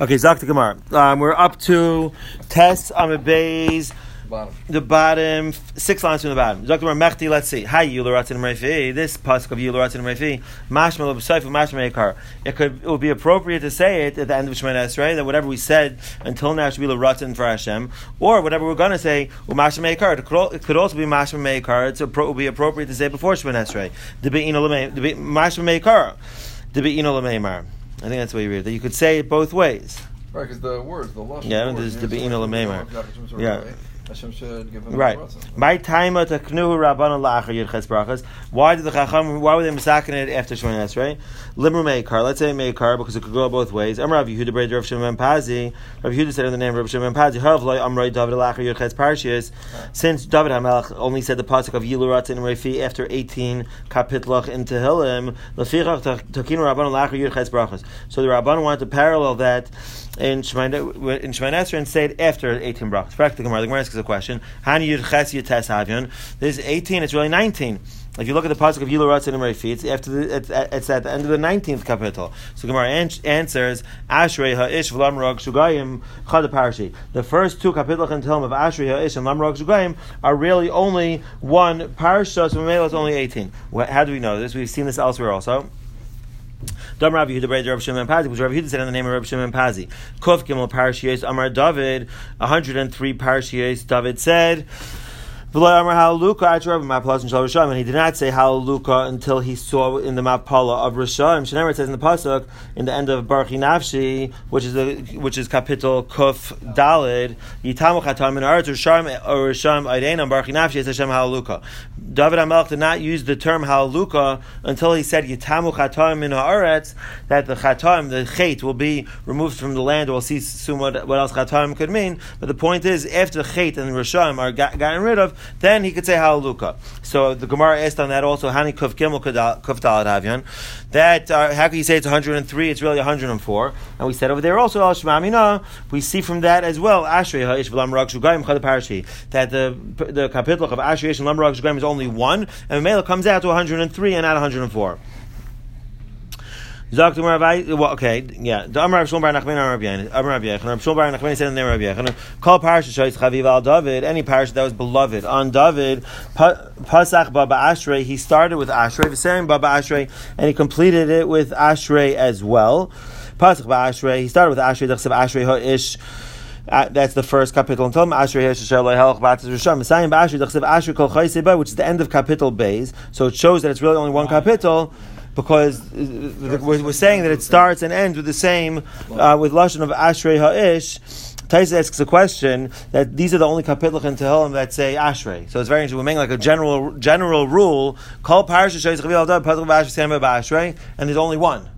Okay, Zakta Gemara. Um, we're up to Test Amid Bays. Bottom. The bottom, six lines from the bottom. Gemara Mechti, let's see. Hi, Yularatin Mrefi. This pasuk of Yularatin Mrefi. Mashmal of Mashmal Ekar. It could, it would be appropriate to say it at the end of Shemana Esrei, that whatever we said until now should be Laratin for Hashem, or whatever we're going to say, Mashmal Ekar. It could al- It could also be Mashmal Ekar. It would be appropriate to say before Shemana Esrei. The Be'ina the Mashmal Ekar. The Be'ina Lameimar. I think that's the way you read it. That you could say it both ways. Right, because the words, the lush. Yeah, there's the Be'ina. Hashem Yeah. Hashem should give him Right. My time to knu rabbanon la'achar yirches brachas. Why did the chacham? Why were they masakin it after Shemona Esrei? Limur meikar. Let's say meikar because it could go both ways. Amar Rav Yehuda brother Rav Shimon Pazi. Rav Yehuda said in the name of Rav Shimon Pazi. Havloi Amrei David la'achar yirches parshias. Since David Hamelach only said the pasuk of Yilurat and Refi after 18 kapitlach in Tehillim, lefichach takinu rabbanon la'achar yirches brachas. So the rabbanon wanted to parallel that in Shemona in Shemona Esrei and say it after 18 brachas. To the Gemara. Asks a question. Hani Yud Ches Yates Havyon. This is 18, it's really 19. If you look at the pasuk of Yilu Ratzin and Refi, it's after the, it's, uh, it's at the end of the 19th capital. So Gemara an- answers Ashrei Ha'ish V'lam Rog Shugayim Chad Parshi. The first two capitals in Tehillim of Ashrei Ha'ish and Lam Rog Shugayim are really only one parsha. So Mamela is only 18. How do we know this? We've seen this elsewhere also. Dam Rav Yehuda Breder Rav Shimon Pazi, which Rav Yehuda said in the name of Rav Shimon Pazi. Kuf Gimel Parashiyos Amar David, 103 Parashiyos. David said. And he did not say Halaluka until he saw in the Mapala of Rishayim. Shenemer says in the pasuk in the end of Baruch Nafshi, which is the which is capital Kuf Dalid Yitamu Chatam in Aretz or Rishayim Aideinam Baruch Nafshi is Hashem Halaluka. David Hamelch did not use the term Halaluka until he said Yitamu Chatam in Haaretz that the Chatam the Chait will be removed from the land. We'll see soon what, what else Chatam could mean. But the point is, after the Chait and Rishayim are got, gotten rid of, then he could say Halaluka. So the Gemara asked on that also, Hani Kuf Gimel Kuf Havyan. That, uh, how can you say it's 103? It's really 104. And we said over there also, Al Shemamina, we see from that as well, Ashrei Ha'ish V'lam Rag Shugayim Parashi, that the, the capital of Ashrei and Lam Rag Shugayim is only one, and the Mela comes out to 103 and not 104. Zok to Rav well, okay, yeah. The Amar Rav Shmuel Bar Nachman Amar Rav. Amar Rav Yechanan. Rav Bar Nachman said in the name of Rav Yechanan. Call parsha shoyis chaviv al David. Any parsha that was beloved on David. Pasach Baba Ashrei. He started with Ashrei. V'serim Baba Ashrei, and he completed it with Ashrei as well. Pasach Baba Ashrei. He started with Ashrei. Dechsev Ashrei Ha'ish. Uh, that's the first capital. Ashrei Kol Chayseba, which is the end of capital Bays. So it shows that it's really only one capital because uh, we're, we're saying that it starts and ends with the same, uh, with lashon of Ashrei Ha'ish. Taisa asks a question that these are the only kapitlach in Tehillim that say Ashrei. So it's very interesting. We're making like a general general rule. Call parasha shoyis chavil adav pasuk of Ashrei, and there's only one.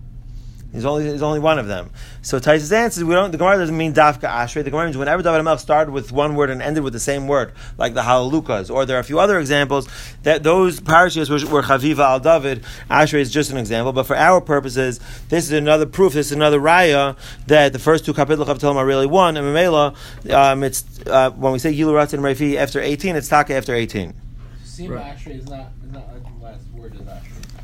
There's only there's only one of them. So Taisa's answer we don't. The Gemara doesn't mean dafka ashrei. The Gemara means whenever David Melch started with one word and ended with the same word, like the halalukas, or there are a few other examples that those parashas were, were chaviva al David. Ashrei is just an example, but for our purposes, this is another proof. This is another raya that the first two kapitel of Tehillim are really one. And Mamela, um, it's uh, when we say Yilurat and Refi after eighteen, it's taka after eighteen. Sima Right. actually is not is not like the last word is actually.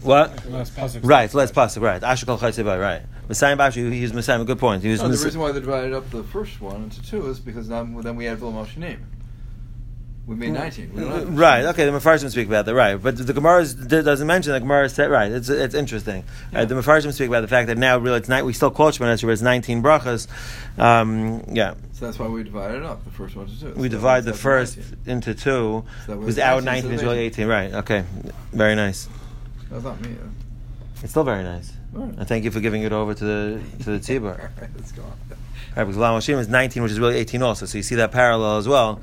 What? The pasuk. Right, so let's pasuk. Right, Asher kol chaysevai. Right, Messiah Bashi. He was Messiah. Good point. He was. No, the reason why they divided up the first one into two is because now, then we had Vilmoshe name. We made 19. We don't have Right. Okay. The Mefarshim speak about that. Right. But the Gemara doesn't mention the Gemara said right. It's it's interesting. Uh, the Mefarshim speak about the fact that now really it's night. We still call Shemon Esrei, but it's nineteen brachas. Um, yeah. So that's why we divided it up, the first one to two. We So divide the first 19. into two. So that was our 19, nineteen so is really eighteen. Right. Okay. Very nice. That's not me. It's still very nice. Right. And thank you for giving it over to the to the tzibur. All right, let's go on. Right, because Lam Hashem is 19, which is really 18 also. So you see that parallel as well.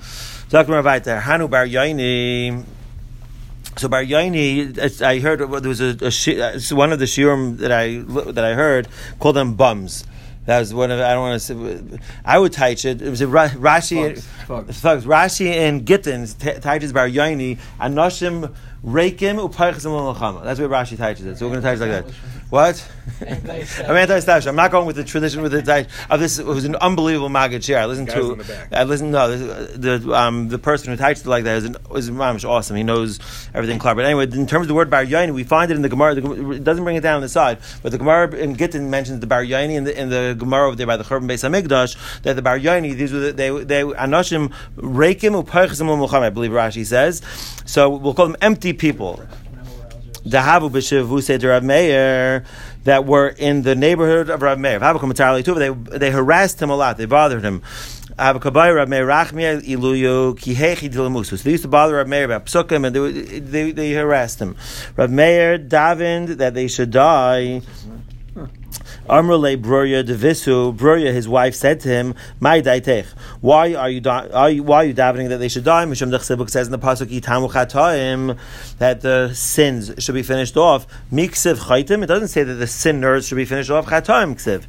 Dr. There. Hanu Bar Yaini. So Bar Yaini, I heard there was a, a one of the shiurim that I that I heard called them bums. That was one of I don't want to say. I would teach it. It was a Ra- Rashi. Thugs. Rashi and Gittin teaches Bar Yaini. Anoshim Reikim L'Lachama. That's what Rashi teaches it. So we're going to teach like that. What? Anti-establishment. I'm anti-establishment. I'm not going with the tradition with the diet of this. It was an unbelievable Maggid shiur. I listened to. in the. I listened. No, this- the um, the person who types it like that is an, is mamish awesome. He knows everything clear. But anyway, in terms of the word bar yaini, we find it in the Gemara. The, it doesn't bring it down on the side, but the Gemara in Gittin mentions the bar yaini in the in the Gemara over there by the Churban Beis Hamikdash that the bar yaini these were the, they they anoshim reikim upaychim l'mulcham. I believe Rashi says. So we'll call them empty people. Dahavu b'shavu seder Rav Meir that were in the neighborhood of Rav Meir. They they harassed him a lot. They bothered him. So they used to bother Rav Meir about psukim and they, they they harassed him. Rav Meir davened that they should die. Amrle Broya Devisu, Broya, his wife, said to him, "My why are you, da- why are you davening that they should die?" Mishum Dechsibuk says in the pasuk Chataim that the sins should be finished off. Miksiv Chaitim. It doesn't say that the sinners should be finished off. Chataim Ksiv.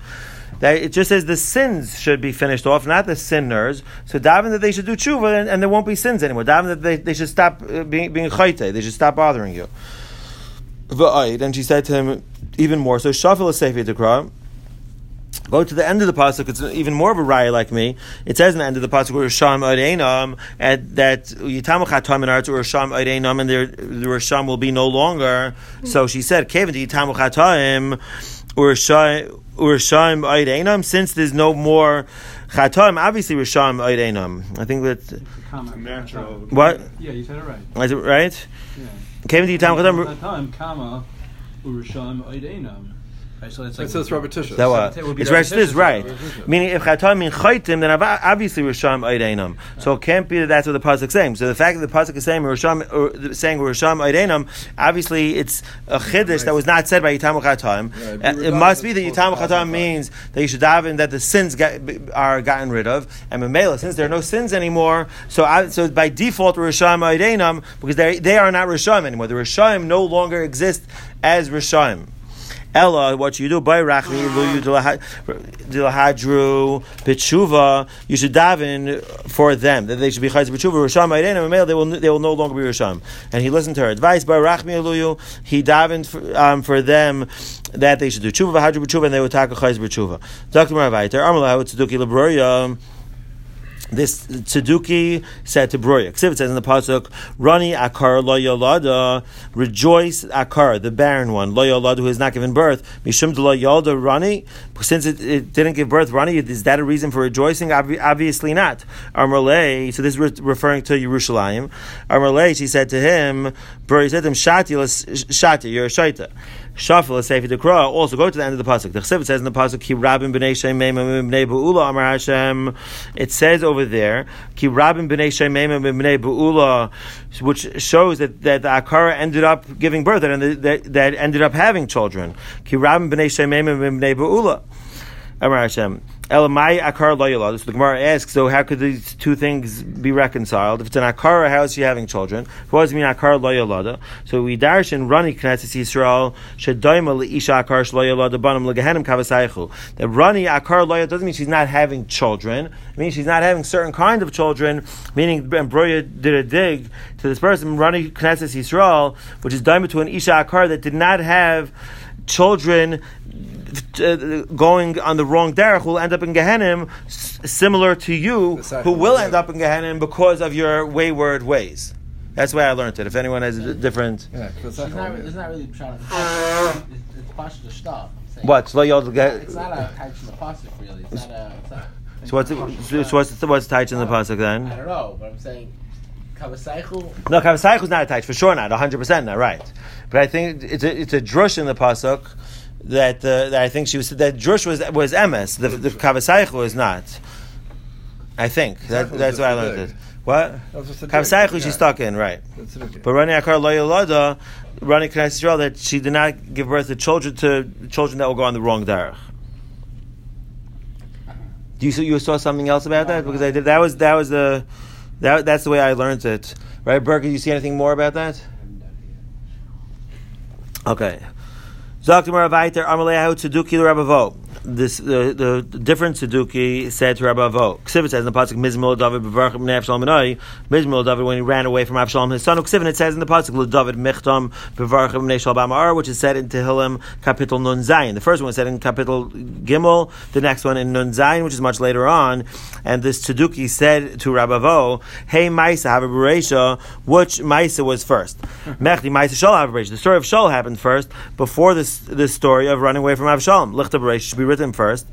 That it just says the sins should be finished off, not the sinners. So daven that they should do tshuva and, and there won't be sins anymore. Daven that they, they should stop uh, being being chayte. They should stop bothering you. And she said to him even more. So shafil is sefer dekra. Go to the end of the pasuk. It's even more of a raya like me. It says in the end of the pasuk, "Risham Areinam," and that Yitamu Chatam in Arts Risham Areinam, and there the Risham will be no longer. So she said, "Kevin Yitamu Chatam Urisham Urisham Areinam." Since there's no more Chatam, obviously Risham Areinam. I think that Natural. what Yeah, you said it right. is it right? Yeah. Kevin Yitamu Chatam. Time, oideinam. Right, so it's like It says repetitious. That what? It would It's right. This right. Meaning, if chatam mean chaytim, then ob- obviously risham oideinam. So it can't be that that's what the pasuk is saying. So the fact that the pasuk is saying risham, or saying risham oideinam, obviously it's a chiddush that was not said by yitam chatam. Right, Uh, it must be that yitam chatam means that you should daven that the sins get, are gotten rid of, and memela since there are no sins anymore. So I, so by default risham oideinam because they they are not risham anymore. The risham no longer exist as risham. Ella, what you do by Rachmi, Luyu Dilahadru, Bitshuva, you should daven for them that they should be Chayz Bitshuva, Risham Mamel, they will they will no longer be Risham. And he listened to her advice by Rachmi Luyu, he davened for, um, for them that they should do Tshuva, Hadru Bitshuva, and they would tackle Chayz Bitshuva. Dr. Maravaiter, Amala, Tzeduki Labroya, this Tzeduki said to Broya. Ksiv it says in the pasuk, "Rani akar lo yolada, rejoice akar, the barren one, lo yolada who has not given birth. Mishum lo yolda Rani, since it, it didn't give birth, Rani, is that a reason for rejoicing? Obvi- obviously not. Armalei, so this is re- referring to Yerushalayim. Armalei, she said to him, Broya said to him, Shati, Shati, you're a shaita. Shafil is Sefer Dekra. Also, go to the end of the pasuk. The Chesiv says in the pasuk, "Ki rabim b'nei shemeim b'nei beula amar Hashem." It says over there, "Ki rabim b'nei shemeim b'nei beula," which shows that, that the Akara ended up giving birth and that, that ended up having children. Ki rabim b'nei shemeim b'nei beula amar Hashem. Elamai akar lo yolad. So the Gemara asks, so how could these two things be reconciled? If it's an akara, how is she having children? What does it mean akar lo yolada? So we darshan rani knesses Yisrael shedoima leisha akar shlo yolada banam legehenim kavasaychu. That rani akar lo yolada doesn't mean she's not having children. It means she's not having certain kind of children. Meaning, Broya did a dig to this person rani knesses Yisrael, which is daima to an isha akar that did not have children uh, going on the wrong derech will end up in Gehenim, s- similar to you, who will end up in Gehenim because of your wayward ways. That's the way I learned it. If anyone has a different, Yeah, It's not, all. it's not really trying to. It's, it's Pashto stuff. I'm what? So you'll get. It's not a type in the pasuk really. It's not a. It's not, So what's so so what's what's the in the pasuk then? I don't know, but I'm saying Kavasaichu. No, Kavasayich is not a touch for sure, not hundred percent, not right. But I think it's a it's a drush in the pasuk that uh, that I think she was that drush was was emes. The the Kavasayich was not. I think that, that's why I learned it. What? That was just a dig. Kavasayich Yeah. she's stuck in right. But Rani Akar Lo Yolada, Rani Knesset Yisrael, that she did not give birth to children to children that will go on the wrong derech. Do you you saw something else about that? Because I did. That was that was the that that's the way I learned it. Right, Burke? Do you see anything more about that? Okay. Zaktimar Avaiter Amalehu Tzeduki Rabavo. This the, the different Suduki said to Rabbi Avo. Ksivit says in the pasuk Mizmul David b'varchim b'nei Avshalom Benoi. Mizmul David when he ran away from Avshalom his son. Ksivit it says in the pasuk David Michtam b'varchim b'nei Shalbam Ar, which is said in Tehillim Kapitel Nun Zayin. The first one is said in Kapitel Gimel. The next one in Nun Zayin, which is much later on. And this Suduki said to Rabbi Avo, Hey Maisa have a Beresha. Which Maisa was first? Mechdi Maisa Shol have a. The story of Shol happened first before this this story of running away from Avshalom. Lichta Beresha should be written first.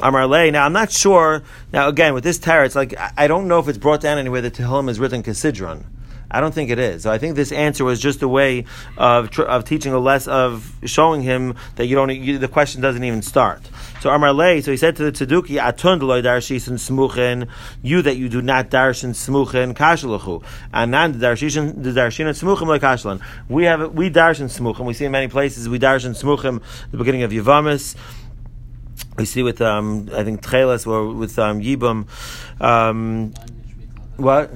Amar Lei. Now I'm not sure. Now again, with this Torah, it's like I- don't know if it's brought down anywhere that Tehillim is written Kesidron. I don't think it is. So I think this answer was just a way of tr- of teaching a less of showing him that you don't. You, the question doesn't even start. So Amar Lei. So he said to the Tzeduki, Atun deloy darshishin smuchen. You that you do not darshin smuchen kashaluchu. Anan darshishin the darshin smuchen like kashalan. We have we darshin smuchen. We see in many places we darshin smuchen. The beginning of Yavamis we see with um, I think Tcheles or with um, Yibum. Um, what?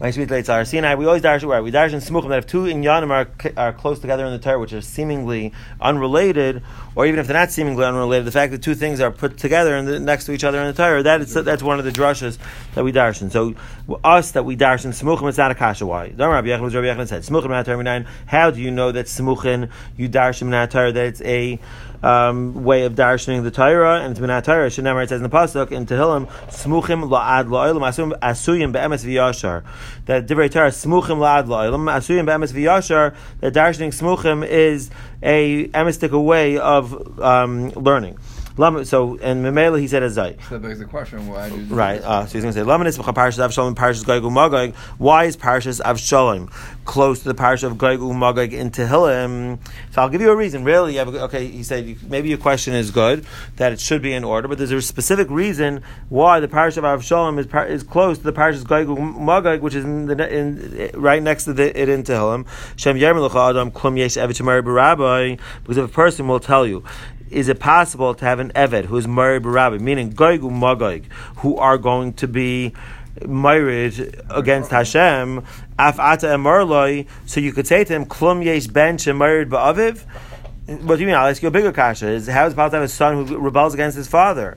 My sweet late Sinai. We always darshan where we darshan smuchim that if two inyanim are are close together in the Torah, which are seemingly unrelated, or even if they're not seemingly unrelated, the fact that two things are put together and next to each other in the Torah, that is that's one of the drushes that we darshan. So us that we darshan smuchim, it's not a kasha. Why? Rabbi Yechon, said smuchim. How do you know that smuchim you darshan not Torah that it's a um, way of darshaning the Torah, and been Torah. Shenemar it says in the pasuk in Tehillim, "Smuchim la'ad la'olam asuyim be'emes v'yashar." That divrei Torah smuchim la'ad la'olam asuyim be'emes v'yashar. That darshaning smuchim is a emistic way of um, learning. So and Memela he said azay. So that begs the question: Why do Right. Uh, so he's going to say, Lamanis Parshas Avshalom, Parshas Goig Magog. Why is Parshas Avshalom close to the Parshas of Goig Magog in Tehillim? So I'll give you a reason. Really, you have a, okay. He said maybe your question is good that it should be in order, but there's a specific reason why the Parshas of Avshalom is par- is close to the Parshas Goig Magog, which is in the, in, right next to the, it in Tehillim. Shem Yermel Adam Klum Yesh Evet Because if a person will tell you is it possible to have an Eved who is married Rabbi, meaning Goig Magog, who are going to be married against Hashem, Af Ata Emarloi, so you could say to him, Klum Yesh Ben married Ba'aviv? What do you mean? I'll ask you a bigger kasha. Is how is it possible to have a son who rebels against his father?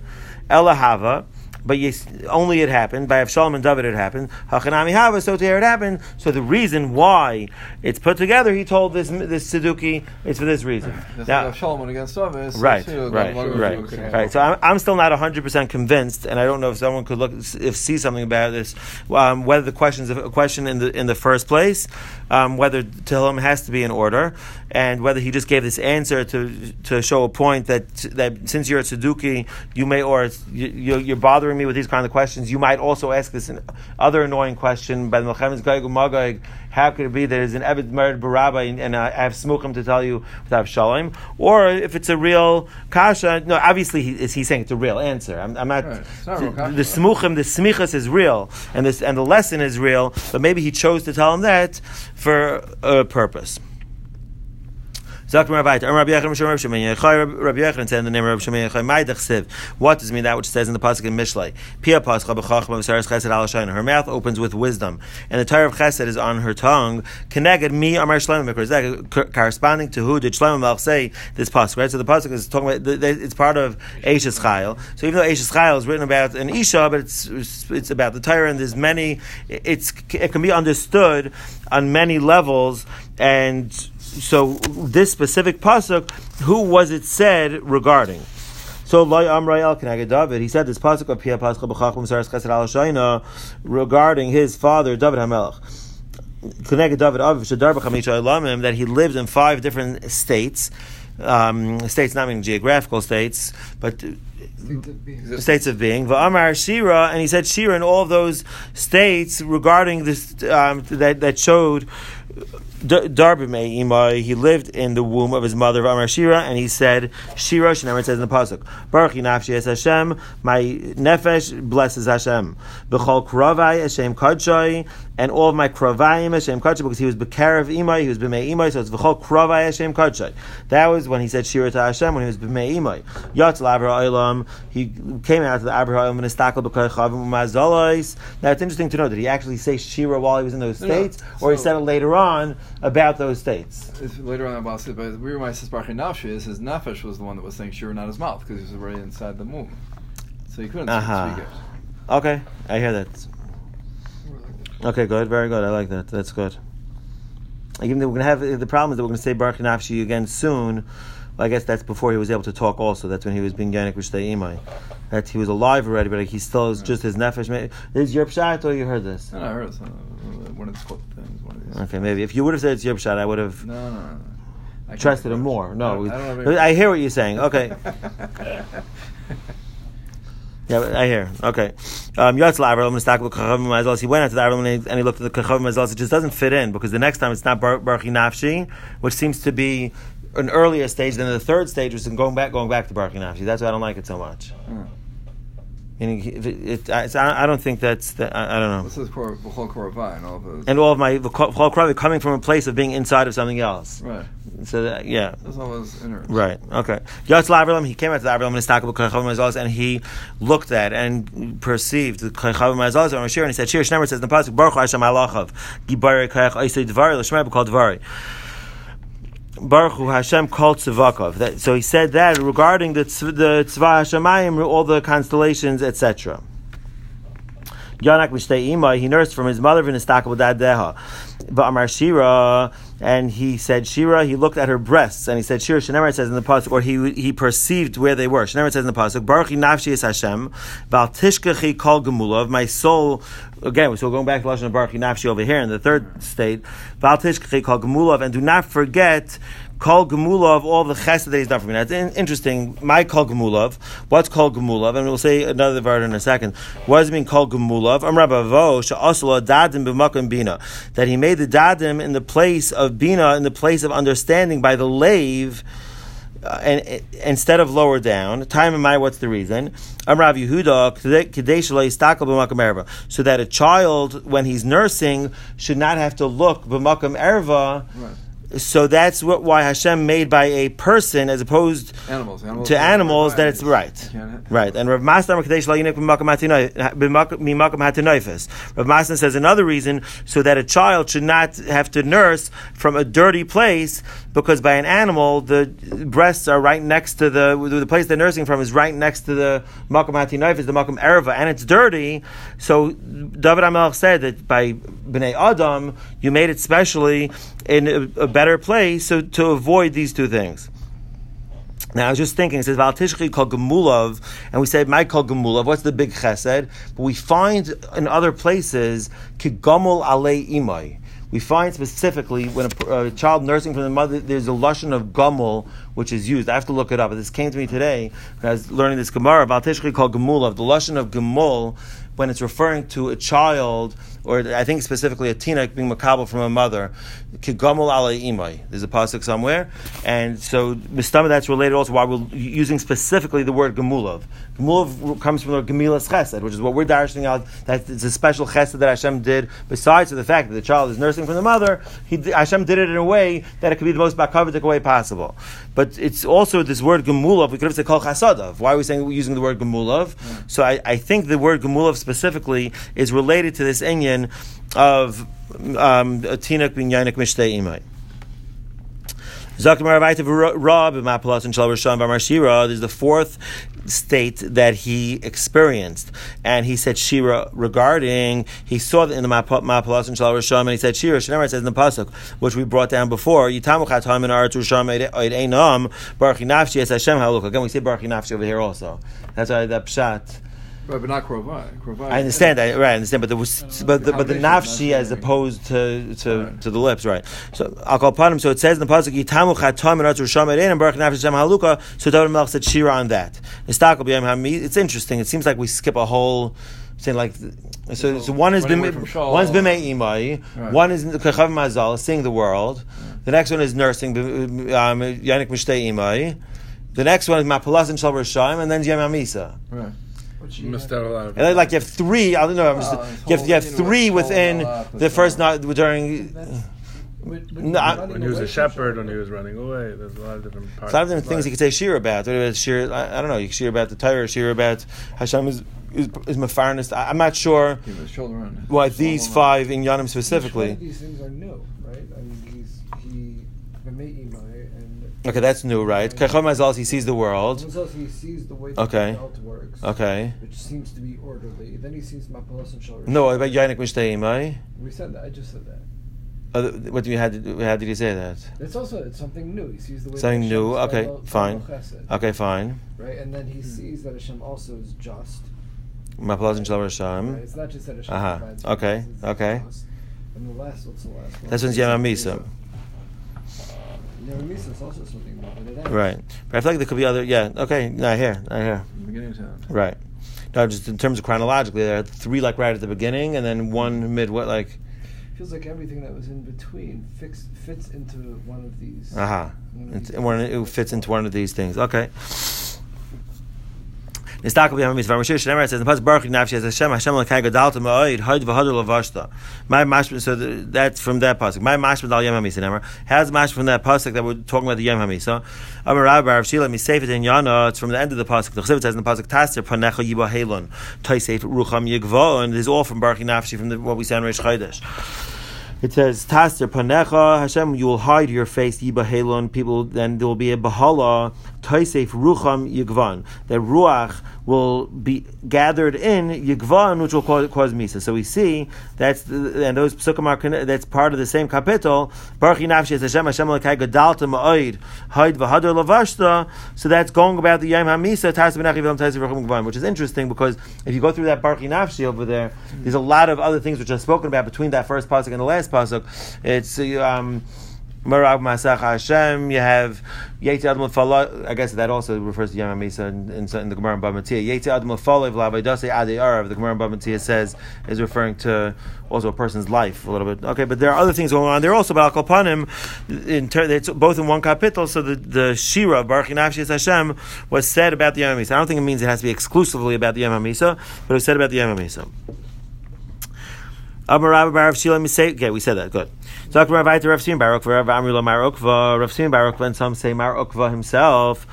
Elahava. But yes, only it happened by Avshalom and David. It happened. Hachanami Hava. So here it happened. So the reason why it's put together, he told this this Suduki, is for this reason. That's Now- like Shalom against David. so Right, too, right, right, right. So I'm, I'm still not 100 percent convinced, and I don't know if someone could look if see something about this. Um, whether the question is a question in the in the first place, um, whether Tehillim has to be in order, and whether he just gave this answer to to show a point that that since you're a Tzeduki, you may or you, you're bothering me with these kind of questions. You might also ask this other annoying question by the Melchemed's Goyeg. How could it be that there's an Eved married Barabba and, and I have Smuchim to tell you without Shalom? Or if it's a real Kasha, no, obviously he, is he saying it's a real answer. I'm, I'm not, Right, not the, the Smuchim, the Smichas is real, and, this, and the lesson is real, but maybe he chose to tell him that for a purpose. Rabbi said in the name of Rabbi. What does mean that which says in the pasuk in Mishlei? Pia Pascha B'Chachma V'Saras Chesed Al. Her mouth opens with wisdom, and the Torah of Chesed is on her tongue. Connected me Amar Shlomo that corresponding to who did Shlomo Melch say this pasuk? Right. So the pasuk is talking about. It's part of Eishes Chayil. So even though Eishes Chayil is written about an Isha, but it's it's about the Torah, and there's many. It's it can be understood on many levels, and so this specific pasuk, who was it said regarding? So Loy Amray El David, he said this pasuk of Pia Pascha B'Chacham Saras Chesed Al regarding his father David Hamelech. Keneged David Aviv Shadar Elamim that he lived in five different states. Um, states not meaning geographical states, but states of being. Va'amar Shira, and he said Shira in all of those states regarding this um, that that showed. Imai, he lived in the womb of his mother Amar Shira, and he said Shira. Shneimar says in the pasuk, Baruch Nafshi es Hashem, my nefesh blesses Hashem. B'chol kravai Hashem kadshai, and all of my kravayim Hashem kadshai, because he was Bekarav Imai, he was B'mei Imai, so it's B'chol kravai Hashem kadshai. That was when he said Shira to Hashem when he was B'mei Imai. Yatz Labra Olam, he came out to the Abra Olam and Istakel B'kaychavim Mazalais. Now it's interesting to know, did he actually say Shira while he was in those no. states, or he said it later on? About those states. It's later on about it, but we remind says Baruch Nafshi is his nefesh was the one that was saying Shira, not his mouth, because he was already inside the womb. So he couldn't Uh-huh. speak it. Okay, I hear that. Okay, good, very good. I like that. That's good. Even though we're gonna have the problem is that we're gonna say Baruch Nafshi again soon. I guess that's before he was able to talk. Also, that's when he was being Yanik Rishtei Imai. That he was alive already, but he still is just his nefesh. Is your pshat or you heard this? No, I heard uh, one of quote things. One of these. Okay, maybe if you would have said it's your pshat, I would have No, no, no. I trusted him more. No, I don't, I, don't I hear what you're saying. Okay. Yeah, I hear. Okay. Um, Yatz Lavar, I'm going to stack with Kachavim Mazalas. He went out to the Arab and he, looked at the Kachavim Mazalas. It just doesn't fit in because the next time it's not Bar- Baruch Nafshi, which seems to be an earlier stage than the third stage, which is going back, going back to Baruch Nafshi. That's why I don't like it so much. Hmm. Meaning, it, it, I, I don't think that's. The, I, I don't know. This is Kor- B'chol Koravai and all those. And all of my Chol Kravi coming from a place of being inside of something else. right. So that, yeah. That's those inner. Right. Okay. Yatz Lavrlam, he came out to the Avraham and Istakab Kachavim and he looked at and perceived the Kachavim Mazalas on Shir, and he said, Shir Shnemer says in the pasuk, Baruch Hashem Alachav, Gibare Kach Oisei Dvari, L'Shmer B'Kol Dvari. Baruch Hu Hashem called Tzivakov. So he said that regarding the tzv, the Tzva Hashemayim, all the constellations, etc. Yanak Mishtei Ima, he nursed from his mother V'nistakal Dadeha. But Amar Shira, and he said Shira, he looked at her breasts, and he said Shira, Shenemar says in the pasuk, or he he perceived where they were. Shenemar says in the pasuk, Baruch Nafshi is Hashem, Val Tishkachi Kol Gemulav, my soul, again, still going back to Lashon Baruch Nafshi over here in the third state, Val Tishkachi Kol Gemulav, and do not forget Kol Gemulav, all the chesed that he's done for me. That's in- interesting. My Kol Gemulav. What's Kol Gemulav? And we'll say another word in a second. What does it mean Kol Gemulav? Am Rabba Vo, Sha'asula Dadim b'makom Bina. That he made the Dadim in the place of Bina, in the place of understanding by the lave, uh, and, instead of lower down, time in my what's the reason? I'm Rav Yehuda so that a child when he's nursing should not have to look b'makam erva. Right. So that's what why Hashem made by a person as opposed Animals. animals to animals that it's right. Right. And Rav Masna Kadesh Lo B'makam Hatinoy- B'mak- Mimakam Hatinoifis. Rav Masna says another reason so that a child should not have to nurse from a dirty place because by an animal the breasts are right next to the the place they're nursing from is right next to the Makam Hatinoifis, the Makam Erva, and it's dirty. So David Amelch said that by Bnei Adam you made it specially in a, a better place so to avoid these two things. Now I was just thinking, it says Val Tishchi called Gemulav, and we said called Gemulav. What's the big chesed? But we find in other places Kigamul Alei Imai. We find specifically when a, a child nursing from the mother, there's a lashon of gumul which is used. I have to look it up. This came to me today when I was learning this Gemara about Tishchi called Gemulav. The lashon of Gemul when it's referring to a child, or I think specifically a tina being makabel from a mother, kigamul alei imai. There's a pasuk somewhere, and so mistama that's related also why we're using specifically the word gemulav. Gemulav comes from the gemilas chesed, which is what we're dashing out. That it's a special chesed that Hashem did. Besides the fact that the child is nursing from the mother, he, Hashem did it in a way that it could be the most bakavidik way possible. But it's also this word gemulav. We could have said kol chasadav. Why are we saying we're using the word gemulav? So I, I think the word gemulav specifically is related to this inyan of Um, tinuk bin yanik mishtei imai. Zakmar Avaita Rab Mapalas and Shira. There's the fourth state that he experienced, and he said Shira regarding he saw that in the Mapalas and Shal Rishon, and he said Shira. Shneimar it says in the pasuk, which we brought down before. Yitamu Chatam in Aretz Rishon Oid Einam Baruch Nafshi Es Hashem Haluk. Again, we say Baruch Nafshi over here also. That's why that pshat. Right, but not Krovai. Krovai. I understand that, right? I understand, but was, but the, but the nafshi as opposed to to, Right. to the lips, right? So I'll call upon him. So it says in the pasuk, "Yitamu chatam and atzur sham and baruch nafshi shem haluka." So David Melch said shira on that. Nistakal b'yam hami. It's interesting. It seems like we skip a whole. Saying like, so, so one is Running bim, away from Shaul. one's bimei imai, Right. one is kachav mazal, seeing the world. The next one is nursing, um, yanik mishtei imai. The next one is mapalas and shal and then yam amisa. Right. You missed out a lot of And then, like you have three. I don't know. I'm just, Oh, you have you have three within the first night during. But- but No, I- when he was a shepherd, when he was running away. There's a lot of different parts. A lot of different of things you could say shir about. Whether it's shir, I, I don't know. You could shir about the Torah, shir about Hashem is is, is Mefarnist. I- I'm not sure Give his shoulder on. why these five in Yanim specifically. these things are new, right? I mean, he's he b'mei imai and Okay, that's new, right? Kachom Mazal, he sees the world. He sees the way that Okay. the belt works, Okay. which seems to be orderly. Then he sees Mapalas and Shal No, about Yanik Mishteimai. We said that. I just said that. Uh, what do you had? How did you say that? It's also it's something new. He sees the way Something new. Okay, Gadol- fine. Gadol Okay, fine. Right, and then he sees that Hashem also is just. Maplaz and Shal Right? Rasham. It's not just that Hashem Uh-huh. provides. Okay, okay. just. And the last, what's the last one? That's when's Yom HaMisa. Yom is also something new, it ends. Right. But I feel like there could be other. Yeah. Okay. Not here. Not here. Beginning time. Right. No, just in terms of chronologically, there are three like right at the beginning, and then one mid. What like? Feels like everything that was in between fix, fits into one of these. Aha. one of It's, these one, it fits into one of these things. Okay. So that's from that pasuk. My mashma Dal Yom Hamisa. Nemer has mashma from that pasuk that we're talking about the Yom Hamisa. Amar Rabbi Rav Shila it in Yana. It's from the end of the pasuk. The Chesed says in the pasuk Taster Panecha Yiba Halon Taisef Rucham Yigvo and this is all from Baruch Nafshi from the, what we say in Reish Chodesh. It says, Taster panecha, Hashem, you will hide your face, yiba halon, people, then there will be a bahala, taisef rucham yigvan. That ruach will be gathered in yigvan, which will cause, cause misa. So we see that's the, and those psukim are that's part of the same capital. Baruch nafshi es Hashem Hashem lekai gadalta ma'oid hide v'hadar lavashta. So that's going about the yom hamisa taisef panecha yivam taisef rucham yigvan, which is interesting because if you go through that Baruch nafshi over there, there's a lot of other things which are spoken about between that first pasuk and the last pasuk. It's um, Marav Masach Hashem. You have Yeti Adam. I guess that also refers to Yom HaMisa in, in, in the Gemara in Bava Metzia. Yeti Adam Lefala V'Labaydase Adei Arav. The Gemara in Bava Metzia says is referring to also a person's life a little bit. Okay, but there are other things going on there also. But Al Panim, in ter- it's both in one capital. So the the Shira Baruch Hashem was said about the Yom HaMisa. I don't think it means it has to be exclusively about the Yom HaMisa, but it was said about the Yom HaMisa. Bar. Okay, we said that. Good. So Akbar Rav Rav Sim Baruch Rav Amrila Mar Rav Sim Baruch. When some say Mar Ukva himself.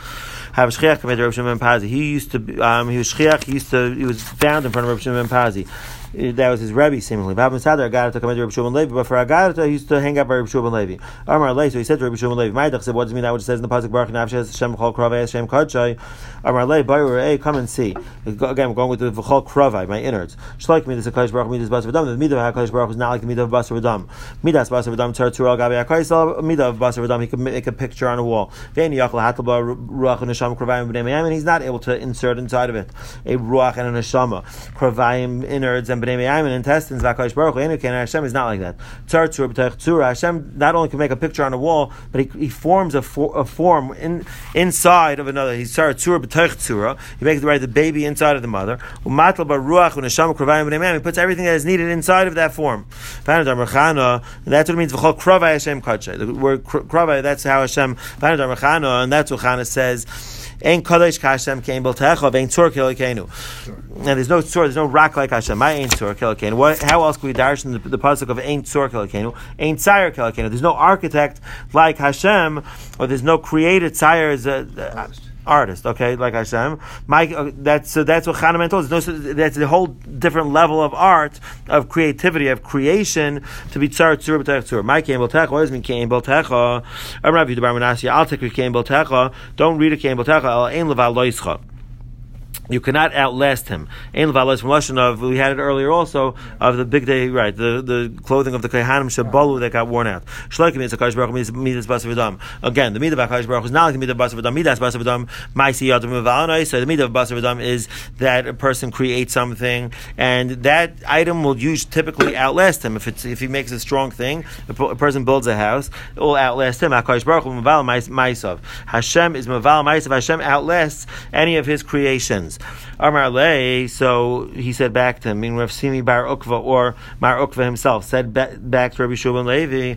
Have shchiach committed Rav Shimon ben Pazi. He used to, um, he was shchiach. He used to, he was found in front of Rav Shimon ben Pazi. That was his rebbe, seemingly. But for Agarata he used to hang out by Rav Shimon Levi. Amar Le, so he said to Rav Shimon Levi, Ma'idach said, what does it mean that which says in the pasuk Baruch Nafshes Hashem Chol Kravei Hashem Kodshai? Amar Le, Bayer, hey, come and see. Again, we're going with the V'chol Kravei, my innards. Shloik Midas Hakadosh Baruch Midas Basar V'dam. The Midah of Hakadosh Baruch is not like the Midah of Basar V'dam. Midas Basar V'dam Tzar Tzur Al Gabi Hakaisel. Midah of Basar V'dam. He could make a picture on a wall. Ve'eni Yachal Hatalba Ruach and Neshama Kravayim B'nei Meyam, and he's not able to insert inside of it a Ruach and a Neshama. Kravayim innards and B'nei and intestines. V'Hakadosh Baruch Hu Enuken. Hashem is not like that. Tzar Tzur B'tech Tzura. Hashem not only can make a picture on a wall, but he, he forms a, for, a form in, inside of another. He's Tzar Tzur B'tech Tzura. He makes the right the baby inside of the mother. Umatal Baruach and Neshama Kravayim B'nei. He puts everything that is needed inside of that form. That's what it means. V'chol Kravai Hashem Kadshay. The word kr- Kravai. That's how Hashem. And that's what Chana says. Ein Kadosh Kashem Kein Beltecha Vein Tzur Kilikenu. And there's no tzur, there's no rock like Hashem. My ain't tzur kilikenu. What? How else can we darshan the, the pasuk of ain't tzur kilikenu? Ain't tzire kilikenu. There's no architect like Hashem, or there's no created tzire a artist. Okay, like Hashem. My uh, that's so that's what Hanuman told us. No, that's a whole different level of art, of creativity, of creation to be tzar tzur b'tech. My kain b'techa. What does mean kain b'techa? I'm Rabbi Dubar Menashe. I'll take your kain b'techa. Don't read a kain b'techa. El ein leval loischa. You cannot outlast him. We had it earlier also of the big day right the, the clothing of the kohanim shabalu that got worn out. Again, the midah of kadosh baruch is not like the midah basar v'dam. Midas basar v'dam ma'isi yadam v'anai. So the midah of is that a person creates something and that item will use typically outlast him if it's if he makes a strong thing. A, person builds a house, it will outlast him. Hakadosh baruch hu maval. Hashem is maval. Hashem outlasts any of his creations. Amar Le, so he said back to him, meaning Rav Simi Bar Ukva or Mar Ukva himself said back to Rabbi Shubin Levi.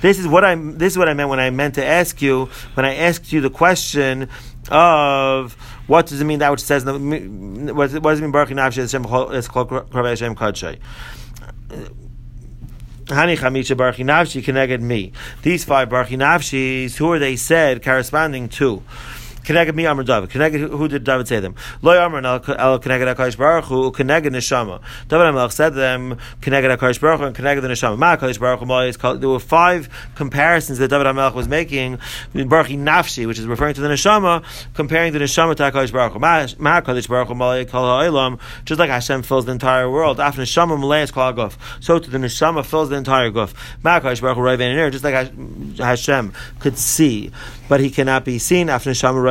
This is what I this is what I meant when I meant to ask you when I asked you the question of what does it mean that which says what does it mean Baruch Hashem. Hani Chamisha Baruch Nafshi connected me. These five Baruch Nafshis, who are they said corresponding to? Keneged me Amr David. Keneged who did David say them? Loy Amr El Keneged Hakadosh Baruch Hu Keneged Neshama. David Hamelech said them Keneged Hakadosh Baruch and Keneged the Neshama. Ma Hakadosh Baruch Hu. There were five comparisons that David Hamelech was making. Baruch Nafshi, which is referring to the Neshama, comparing the Neshama to Hakadosh Baruch. Ma Hakadosh Baruch Hu Malay Kol Ha'olam. Just like Hashem fills the entire world. After Neshama Malay is called Guf. So to the Neshama fills the entire Guf. Ma Hakadosh Baruch Hu Just like Hashem could see but he cannot be seen. After neshama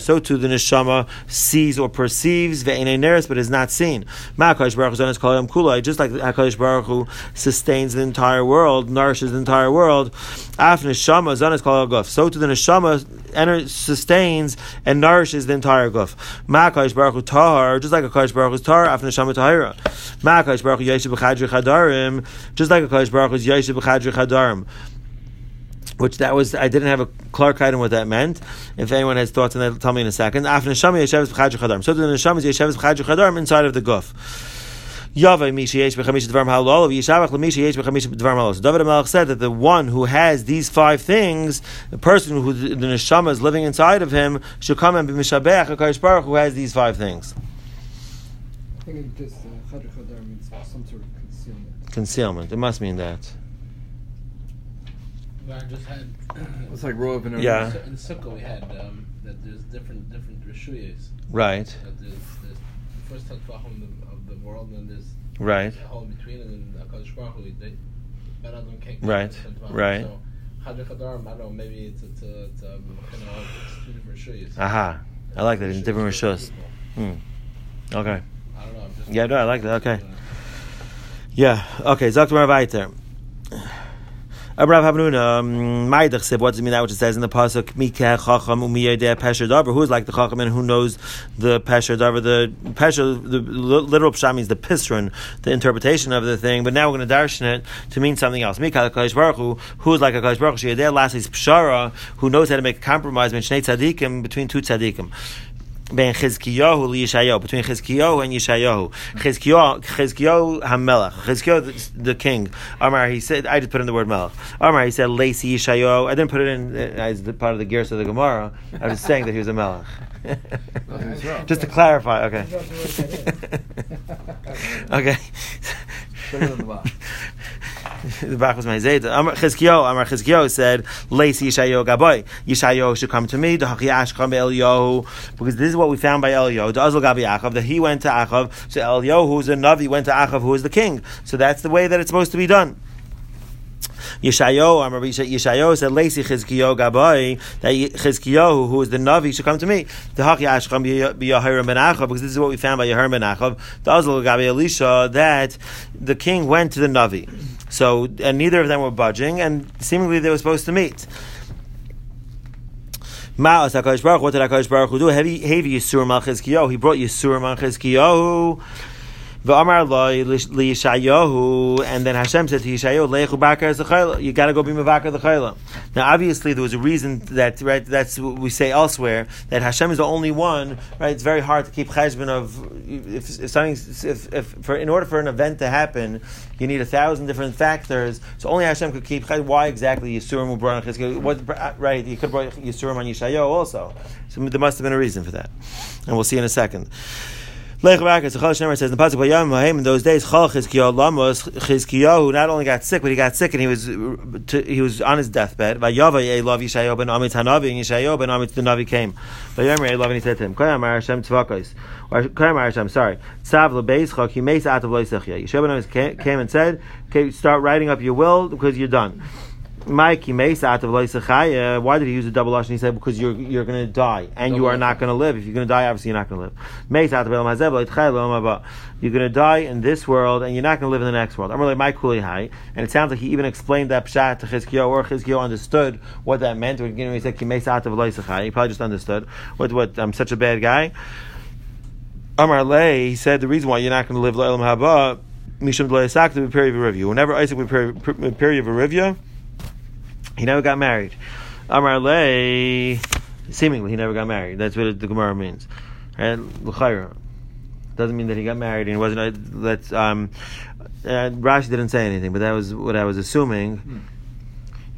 So too the neshama sees or perceives ve'eneres, but is not seen. Ma'akadosh baruch hu kolayam kulai. Just like Hakadosh baruch hu sustains the entire world, nourishes the entire world. After neshama zanis kolayam guf. So too the neshama sustains and nourishes the entire guf. Ma'akadosh baruch hu tahar. Just like Hakadosh baruch hu tahar. After neshama tahira. Ma'akadosh baruch hu yeshiv chadarim. Just like Hakadosh baruch hu yeshiv chadarim which that was I didn't have a Clark item what that meant. If anyone has thoughts on that, tell me in a second. After neshama yesheves b'chadru chadarim. So the neshama is yesheves b'chadru chadarim inside of the guf. Yavai mishi yesh b'chamish dvarim halol yishavach l'mishi yesh b'chamish dvarim halol. So David Melech said that the one who has these five things, the person who the, the neshama is living inside of him, should come and be mishabech a Baruch who has these five things. I think it just uh, means some sort of concealment. Concealment. It must mean that. I just had. It's like Rov and Yeah. In Sukkah we had um, that there's different different rishuyas. Right. That there's, there's the first Tantvachim of, of the world, and then there's Right. a hole in between, and then Hakadosh Baruch Hu, they Ben Adam can't. Right, right. So Chadra Chadarim, I don't know, maybe it's it's a, it's, a, it's two different rishuyas. Aha. I like that. In different rishus. Hmm. Okay. I don't know. I'm just Yeah, no, I like that. Okay. Yeah. Okay. Zaktamar weiter. Rav Hamnuna, um, Maidach said, what does it mean that which it says in the pasuk? Mikeh Chacham Umiyadeh Pesher Davar. Who is like the Chacham and who knows the Pesher Davar? The Pesher, the literal pshat means the pisron, the interpretation of the thing. But now we're going to darshan it to mean something else. Mikeh Kadosh Baruch Hu, who is like a Kadosh Baruch Hu? Sheyadeh Lasis Pshara, who knows how to make a compromise between two tzaddikim between Chizkiyahu and Yishayahu. Chizkiyahu, Hamelech, Chizkiyahu the, the king. Amar, he said, I just put in the word Melech. Amar, he said, Lacy Yishayahu. I didn't put it in uh, as the part of the gears of the Gemara. I was saying that he was a Melech. just to clarify, okay. okay. the back was my Zayda. Amar Chizkiyo, Amar Chizkiyo said, Lacy Yishayo Gaboy. Yishayo should come to me, the Hachiyash come Eliyahu, because this is what we found by Eliyahu, the Azal Gabi Achav, that he went to Achav, so Eliyahu, who's a Navi, went to Achav, who is the king. So that's the way that it's supposed to be done. Yeshayo, Amar Yeshayo said, Lacy Chizkiyo Gabai, that Chizkiyo, who is the Navi, should come to me. The Haki Ashkam Yahiram ben Achav, because this is what we found by Yahiram ben Achav, the Azal Gabi Elisha, that the king went to the Navi. So, and neither of them were budging, and seemingly they were supposed to meet. Ma'as HaKadosh Baruch, what did HaKadosh Baruch Hu do? Heavy, heavy Yisur Malchizkiyahu. He brought Yisur Malchizkiyahu. And then Hashem said to Yishayahu, You got to go be mevakar the chayla. Now, obviously, there was a reason that right. That's what we say elsewhere that Hashem is the only one. Right? It's very hard to keep cheshbon of if, if something if, if for in order for an event to happen, you need a thousand different factors. So only Hashem could keep. Why exactly Yisurim on What right? You could brought Yisurim on Yishayahu also. So there must have been a reason for that, and we'll see in a second. Lech says in the pasuk Vayam in those days Chal Chizkiyahu Lamos Chizkiyahu not only got sick but he got sick and he was to, he was on his deathbed. Vayava Elav Yishayahu ben Amit Hanavi and Yishayahu ben Amit the Navi came. Vayam Elav and he said to him Koyam Hashem Tzvakos or Koyam Hashem sorry Tzav LeBeis Chak Yimeis Atav Loisechya Yishayahu ben Amit came and said okay start writing up your will because you're done. Mike, why did he use a double lashon? He said because you're you're going to die and you are not going to live. If you're going to die, obviously you're not going to live. You're going to die in this world and you're not going to live in the next world. I'm really Mike high, and it sounds like he even explained that pshat to Chizkiyo, or Chizkiyo understood what that meant. When he said he probably just understood what what I'm such a bad guy. Amar Lay, he said the reason why you're not going to live La'ilam Haba, Mishum Dlayasak to Peri Berivia. Whenever Isaac of review. He never got married. Amar Le, seemingly he never got married. That's what the Gemara means. Right? Doesn't mean that he got married and he wasn't. Let's. Um, uh, Rashi didn't say anything, but that was what I was assuming.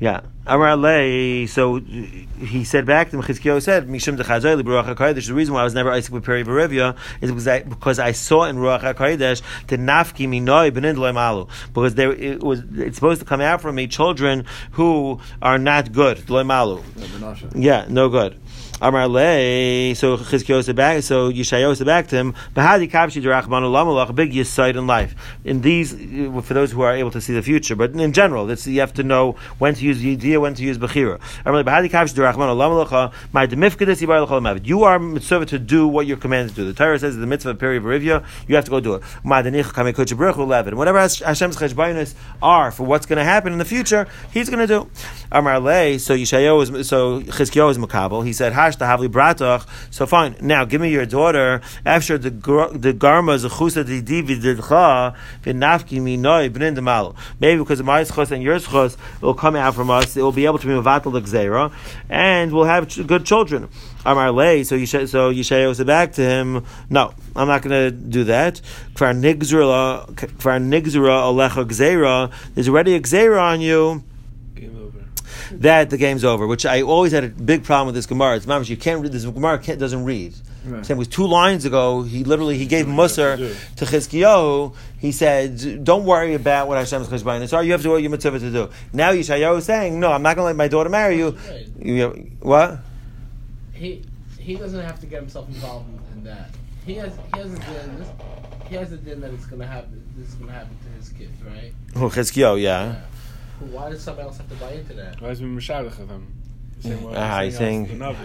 Yeah. Amar Lei, so he said back to him, Chizkiyo said, Dechazoi, Ruach HaKodesh, the reason why I was never Isaac with Peri Berivia is because I, because I saw in Ruach HaKodesh the Nafki Minoi Benin Loim Alu. Because there, it was, it's supposed to come out from me children who are not good, Loim Alu. Yeah, no good. Amar Le, so Chizkiyo said back, so Yishayo said back to him, Bahadi Kapshi Derachmanu Lamalach, a big yisaid in life. In these, uh, for those who are able to see the future, but in general, it's, you have to know when to use Yediyah, when to use Bechira. Amar Le, Bahadi Kapshi Derachmanu Lamalach, my demifkadis Yibar Mavid. You are mitzvah to do what you're commanded to do. The Torah says in the mitzvah of Peri Berivia, you have to go do it. My denich kamekuch Baruch Hu Levin. Whatever Hashem's cheshbainis are for what's going to happen in the future, He's going to do. Amar Le, so Yishayo is, so Chizkiyo is. He said, Hash Tahavli Bratach. So fine, now give me your daughter. After the the Garma Zechusa Didi Vididcha Vinafki Minoi Bnin Demalu. Maybe because of my schos and your schos, will come out from us. It will be able to be Mavatal Gzeira, and we'll have ch- good children. Amar Le, so Yishayo so Yishayo said back to him, No, I'm not going to do that. Kvar Nigzura Kvar Nigzura Alecha Gzeira. There's already a Gzeira on you. That the game's over. Which I always had a big problem with this Gemara. It's mamish, you can't read this Gemara can't, doesn't read. Right. Same was two lines ago. He literally he gave Musar to Chizkiyahu. He said, "Don't worry about what Hashem's cheshbon. It's all you have to do what your mitzvah to do." Now Yishayahu is saying, "No, I'm not going to let my daughter marry you." Right. you what? He he doesn't have to get himself involved in, in that. He has he has a din. This, he has a din that it's gonna happen. This is gonna happen to his kids, right? Oh, Chizkiyahu, yeah. Well, Why does somebody else have to buy into that? Why is it Mishadach of him? Same way- Ah, same he's saying- the Navi.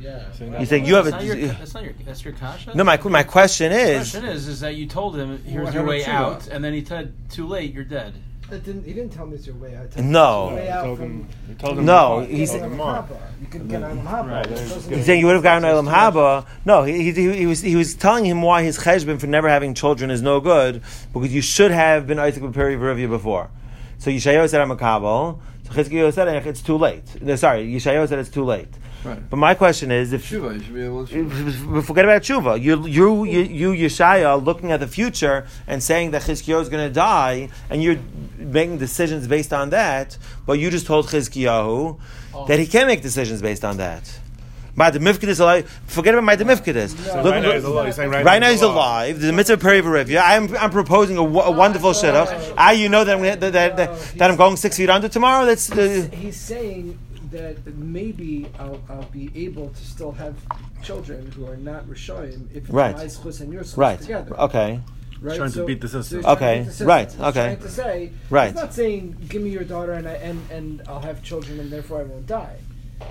Yeah. Saying He's saying you have that's a. not your, that's not your that's your kasha. no, my my question The is. question is is that you told him here's Well, your way about out, Tshuva? and then he said too late, you're dead. That didn't, he didn't tell me it's your way out. No. It's way He out told him. He told him. No, He he's- told him more. You can get on Haba. Right, It's then supposed to he's He's saying you would have gotten Olam Haba. No, he, he, he was he was telling him why his cheshbon for never having children is no good because you should have been Isaac with Peri Verivia before. So Yishayo said I'm a kabel. So Chizkiyahu said it's too late. No, sorry, Yishayo said it's too late. Right. But my question is if Shiva, you should be able to. Forget about tshuva. You, you, you, you, Yeshaya, looking at the future and saying that Chizkiyahu is going to die, and you're making decisions based on that. But you just told Chizkiyahu oh. that he can't make decisions based on that. My demifkid is alive. Forget about my demifkid No. Look- Right now he's alive. He's saying Right now he's alive. The mitzvah peri v'rivya. I'm, I'm proposing a, wo- a wonderful shidduch. Ah, you know that I'm, gonna- that, that, that, that I'm going six feet under tomorrow. That's uh, He's saying that maybe I'll, I'll be able to still have children who are not Rishoyim if Right. my schus and your schus right. together. Okay. Right? Trying to beat the system. he's trying to Okay, the system. right, He's okay. trying to say, Right. he's not saying, give me your daughter and, I, and, and I'll have children and therefore I won't die.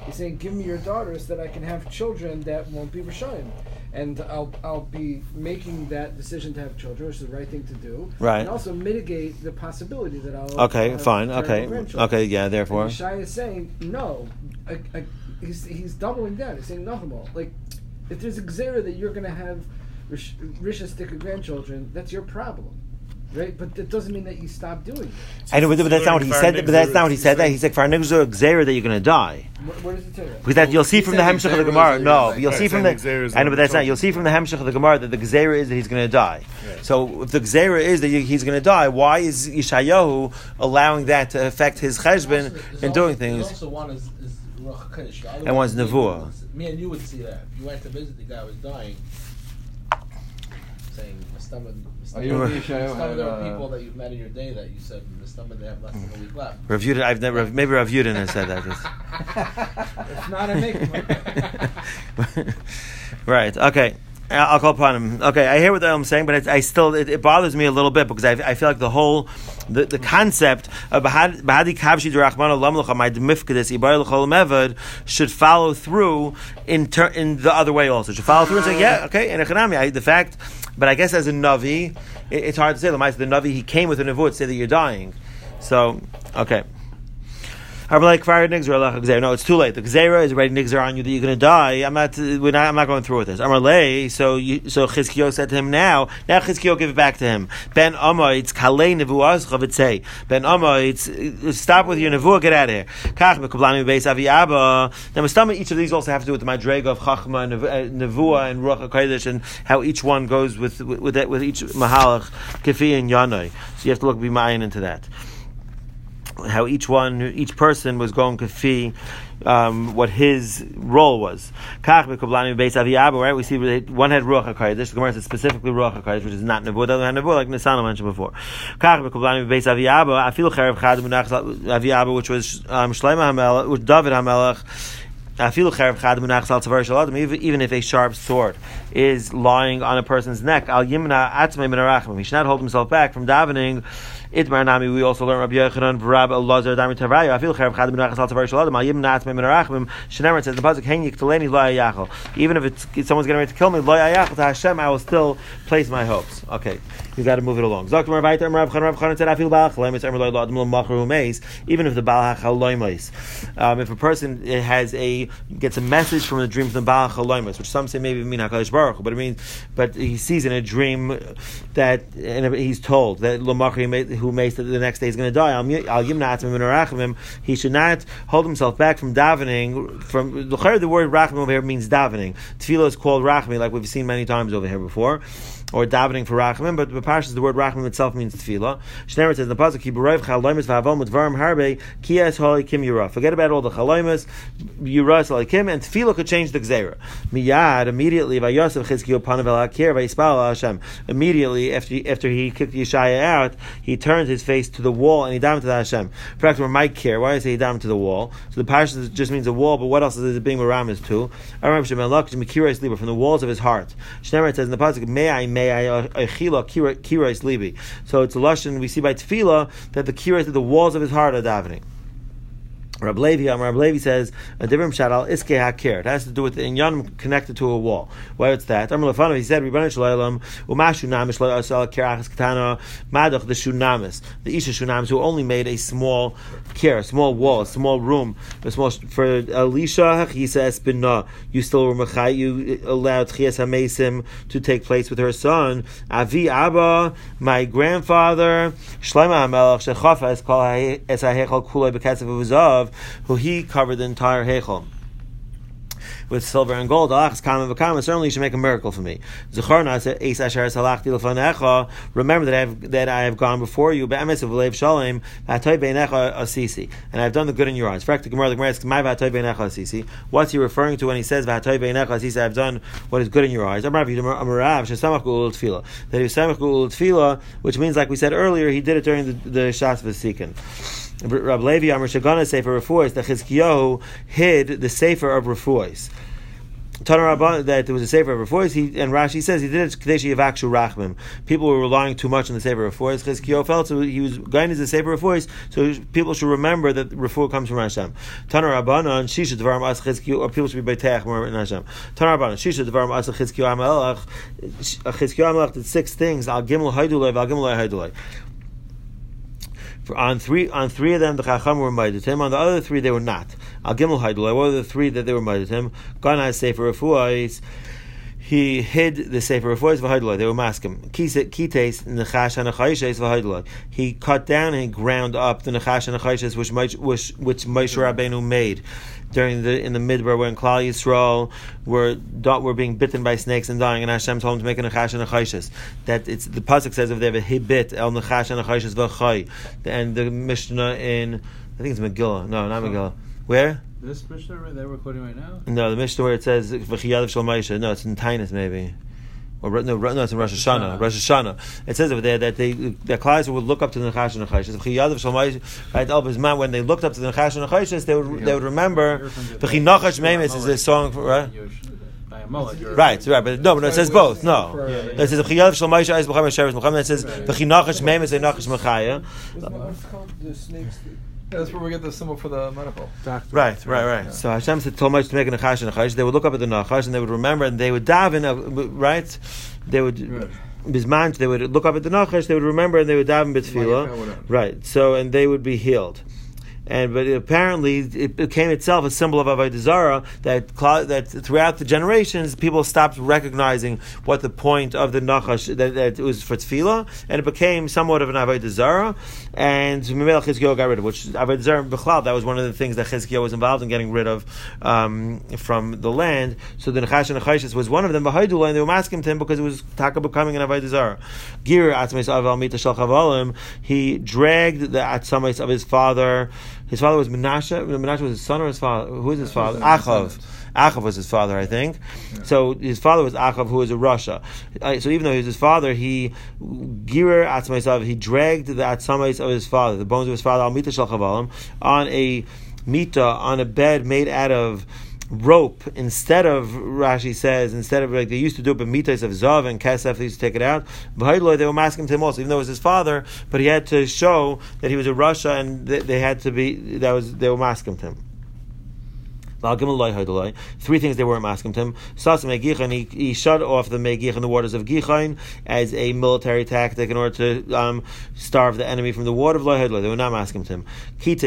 He's saying, give me your daughters that I can have children that won't be Rishoyim. And I'll, I'll be making that decision to have children, which is the right thing to do. Right. And also mitigate the possibility that I'll Okay. have Fine. Okay. Okay. Yeah. Therefore. And Yeshaya is saying no. I, I, he's, he's doubling down. He's saying nothing more. Like, if there's a gzera that you're going to have rish- rishastika grandchildren, that's your problem, right? But that doesn't mean that you stop doing it. I know, but that's not what he said. But that's not what he said. That he said, "For gzera that you're going to die." Where, where does it tell you? Because that you'll see from the said hemshech of the Gzeira Gemara. No, you'll see from the. Gzeira I know, but that's not. You'll see from the hemshech of the Gemara that the gzera is that he's going to die. So if the gzera is that he's going to die, why is Yishayahu allowing that to affect his cheshbon There's in doing things? also one is, is Ruach HaKodesh. The other And one's one is Nevuah. me and you would see- Me and you would see that. If you went to visit the guy who was dying, saying, my stomach, Are you and Yeshayahu Some had, of the uh, people that you've met in your day that you said in the stomach they have less than a week left. Reviewed it. I've never. Maybe reviewed it and said that. it's not, a make them. right. Okay. I'll call upon him. Okay, I hear what I'm saying, but it's, I still it, it bothers me a little bit because I, I feel like the whole the, the concept of bahadi kavshi mevad should follow through in ter, in the other way also. Should follow through and say yeah okay and economy the fact, but I guess as a navi it, it's hard to say the navi he came with a nevuah to say that you're dying, so okay. I'm like fired nigzer No, it's too late. The gzera is already nigzer on you that you're going to die. I'm not. Not. I'm not going through with this. Amalei. So you, so Chizkiyo said to him now. Now Chizkiyo give it back to him. Ben Amoitz kalei nevuas chavitzei. Ben it's stop with your nevuah. Get out of here. Kach mekublami beis avi abba. Now Mustama, each of these also have to do with the madrega of chachma, uh, nevuah, and ruach hakodesh, and how each one goes with with with, with each mahalach kefi and yanoi. So you have to look be into that. How each one, each person was going kafi, um, what his role was. Right? We see one had ruach hakodesh. The Gemara says specifically ruach hakodesh, which is not nevuah. The other had nevuah, like Nisana mentioned before. Kach b'koblani b'beis Aviyabu. Afilu cherev chad munach Aviyabu, which was um, Shlomo Hamelech, which David shaladam. Even if a sharp sword is lying on a person's neck, He should not hold himself back from davening. Itmar Nami, we also learn Rabbi Yochanan, Rab Elazar, Dami Tavayu, I feel Cherev Chad Ben Rachas Al Tavar Shalom, Al Yim Nats Mem Rachmim, Shenemer says the pasuk Henyik Teleni Lo Yachol. Even if it's if someone's getting ready to kill me, Lo Yachol to Hashem, I will still place my hopes. Okay, you got to move it along. Even if the Baal Chaloimais. Um, if a person has a gets a message from a dream from the Baal Chaloimais, which some say maybe mean Hakadosh Baruch, but it means, but he sees in a dream that and he's told that who makes the next day he's going to die. He should not hold himself back from davening. From the word rachmim over here means davening. Tefillah is called rachmi, like we've seen many times over here before or davening for rachamim, but the parshas the word rachamim itself means tefillah. Shneimar says in the pasuk ki b'roiv chaloimus v'avom udvarim harbe ki es kim yura. Forget about all the chaloimus, yura kim, and tefillah could change the gzera. Miyad immediately vayosef chizkiyu panav el hakir vayispal Hashem. Immediately after after he kicked Yeshaya out, he turned his face to the wall and he davened to Hashem. Fact, we're might care. Why I say he davened to the wall? So the parshas just means a wall, but what else is it being meramis to? Aram shemelach from the walls of his heart. Shneimar says in the pasuk, may I Uh, uh, kirais libi. So it's a lashon we see by tefillah that the kirais of the walls of his heart are davening. Rab Levi, um, Rab Levi says a different shadal iske hakir. It has to do with the inyan connected to a wall. Where it's that? Amr Lefano, he said, Ribbon Shalom, Umashu Namish Lo Asal Kirachas Katana, Madach the Shunamis, the Isha Shunamis, who only made a small kir, a small wall, a small room, a small for Elisha. He says, Bina, you still were you uh, allowed Chias Hamesim to take place with her son. Avi Abba, my grandfather, Shlema Hamelach Shechafa es kol es ha'hechal kulei beketzav uzav who he covered the entire Heichel with silver and gold. Ah, Certainly, you should make a miracle for me. Remember that I have that I have gone before you. And I've done the good in your eyes. What's he referring to when he says I've done what is good in your eyes? That he was which means, like we said earlier, he did it during the, the Shas Vasikin. Rab Levi Amr Shagana Sefer Refuos that Chizkiyahu hid the Sefer of Refuos. Tanarabban that there was a sefer of refuahs. He and Rashi says he did it kadeshi yavakshu rachmim. People were relying too much on the sefer of refuahs. Chizkiyo felt so he was going to the sefer of refuahs, so people should remember that refuah comes from Hashem. Tanarabban and shisha dvarim as chizkiyo, or people should be beteach more in Hashem. Tanarabban shisha dvarim as chizkiyo amelach. Uh, chizkiyo amelach did six things. Al gimel haidulay, al gimel haidulay. On three on three of them the Chacham were to him. On the other three they were not. Al Gimel Haidulai. What are the three that they were to him? Has Sefer Refuahis. He hid the Sefer Refuahis v'Haidulai. They were maskim. Kites Nechash and Nechaishes v'Haidulai. He cut down and ground up the Nechash and Nechaishes which which which Moshe Rabbeinu made during the in the midbar when Klal Yisrael were were being bitten by snakes and dying, and Hashem told him to make a nechash and a That it's the pasuk says over there he bit el nechash and a v'chay, and the Mishnah in I think it's Megillah. No, not Megillah. Where? This Mishnah that we're quoting right now? No, the Mishnah where it says v'chiyadav shel No, it's in Tainus maybe. Or no, no, it's in Rosh Hashanah. Rosh Hashanah. It says over there that they, the Klaiser would look up to the Nechash and Nechayshis. Right, Elbizman, when they looked up to the Nechash and Nechayshis, they would they would remember. V'chinachash Memes is a song, right? Right, right, but no, but it says both. No, it says V'chiyadav Shal Moshe Eis B'cham Sheretz B'cham. It says V'chinachash Memes and Nachash Mechaya. Yeah, that's where we get the symbol for the medical. Doctor. Right, right, right. Yeah. So Hashem said told much to make a nachash and nachash. They would look up at the nachash and they would remember and they would daven. Uh, right, they would. Right. Bismant, they would look up at the nachash, they would remember and they would daven b'tefillah. Right. So and they would be healed. and but apparently it became itself a symbol of avodah zarah that that throughout the generations people stopped recognizing what the point of the nachash that, that it was for tefillah, and it became somewhat of an avodah zarah, and Mimel Chizkiyahu got rid of, which avodah zarah b'chlal. That was one of the things that Chizkiyahu was involved in getting rid of um, from the land. So the Nechash and Nechashis was one of them. And they were masking him because it was taka becoming an avodah zarah. Gir atzmeis aval mita shel chavalim. He dragged the atzmeis of his father. His father was Menashe. Menashe was his son or his father? Who is his father? Achav. Achav was his father, I think. So his father was Achav, who was a Russia. Uh, so even though he was his father, he girer atzmaisav, he dragged the atzmais of his father, the bones of his father, al mita shel on a mita, on a bed made out of rope instead of Rashi says instead of like they used to do it but mitas of zav and kesef they used to take it out. They were masking to him also, even though it was his father, but he had to show that he was a Russia and they, they had to be that was they were masking to him. Three things they weren't masking to him. He, he shut off the Megich in the waters of Gichon as a military tactic in order to um, starve the enemy from the water of Loihadlai. They were not masking to him. Kite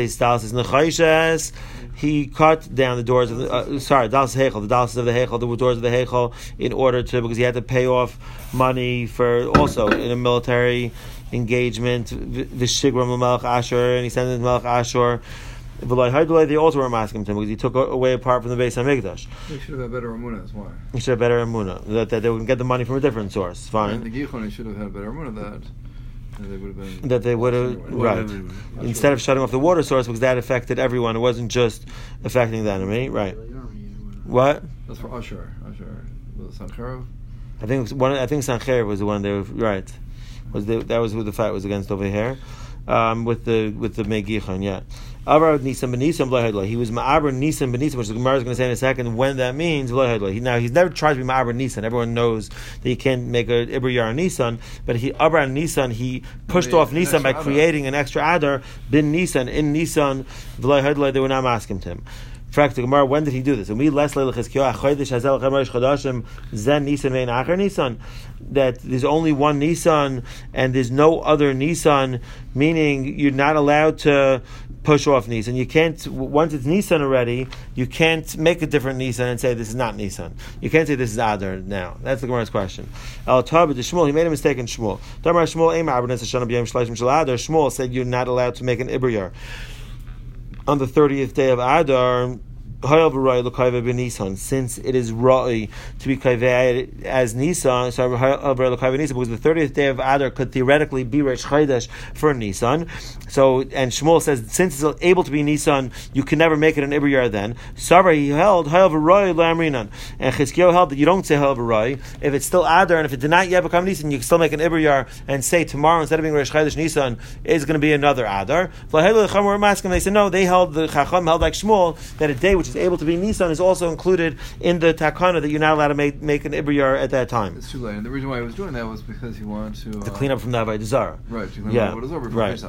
he cut down the doors of the, uh, sorry, Dalas Hechel, the Dalas of the Hechel, the doors of the Hechel, in order to, because he had to pay off money for also in a military engagement, the Shigram and he sent it to Melech Ashur. They also were masking to him because he took away a part from the base of Mikdash. He should have had better Amunah, that's why. He should have better Amunah. That, that they would get the money from a different source. And the Fine. Gichon, should have had better Amunah that. and They would have been. That they would have, right. Anyway. Instead of shutting off the water source because that affected everyone. It wasn't just affecting the enemy. Right. What? That's for Usher. Usher. Was it Sancherov? I think one. I think Sancher was the one they were right. Was the, that was who the fight was against over here, um, with the with the Megichon. Yeah, Abar Nisan Benisan B'Lahadla. He was Ma'aber Nisan Benisan, which the Gemara is going to say in a second when that means B'Lahadla. He, now he's never tried to be Ma'aber Nisan. Everyone knows that he can't make a Ibr Yar Nisan, but he Abar Nisan he pushed Yeah, off an Nisan by creating an extra Adar bin Nisan in Nisan B'Lahadla. They were not asking him. Fact the Gemara, when did he do this? And we less leil chizkiyo achoydish hazel chemesh chodashim zen nisan vein acher nisan. That there's only one Nisan and there's no other Nisan, meaning you're not allowed to push off Nisan. You can't once it's Nissan already, you can't make a different Nissan and say this is not Nissan. You can't say this is Adar now. That's the Gemara's question. El Tabit the Shmuel, he made a mistake in Shmuel. Damar Shmuel Eim Abranes Hashanah B'Yom Shleishim Shel Adar. Shmuel said you're not allowed to make an Ibriyar on the 30th day of Adar, Since it is Ra'i to be Kaiveh as Nisan, so because the 30th day of Adar could theoretically be Reish Chodesh for Nisan. So, and Shmuel says, since it's able to be Nisan, you can never make it an Ibriyar then. Sarah, he held Hayal B'Rai L'Amrinan. And Chizkiyo held that you don't say. If it's still Adar, and if it did not yet become Nisan, you can still make an Ibriyar and say tomorrow, instead of being Reish Chodesh Nisan, is going to be another Adar. They said, no, they held, the Chacham held like Shmuel, that a day which is able to be Nisan is also included in the takana that you're not allowed to make, make an Ibriyar at that time. It's too late. And the reason why he was doing that was because he wanted to. Uh, To clean up from the Avodah Zarah. Right, to clean Yeah, up what is over for right.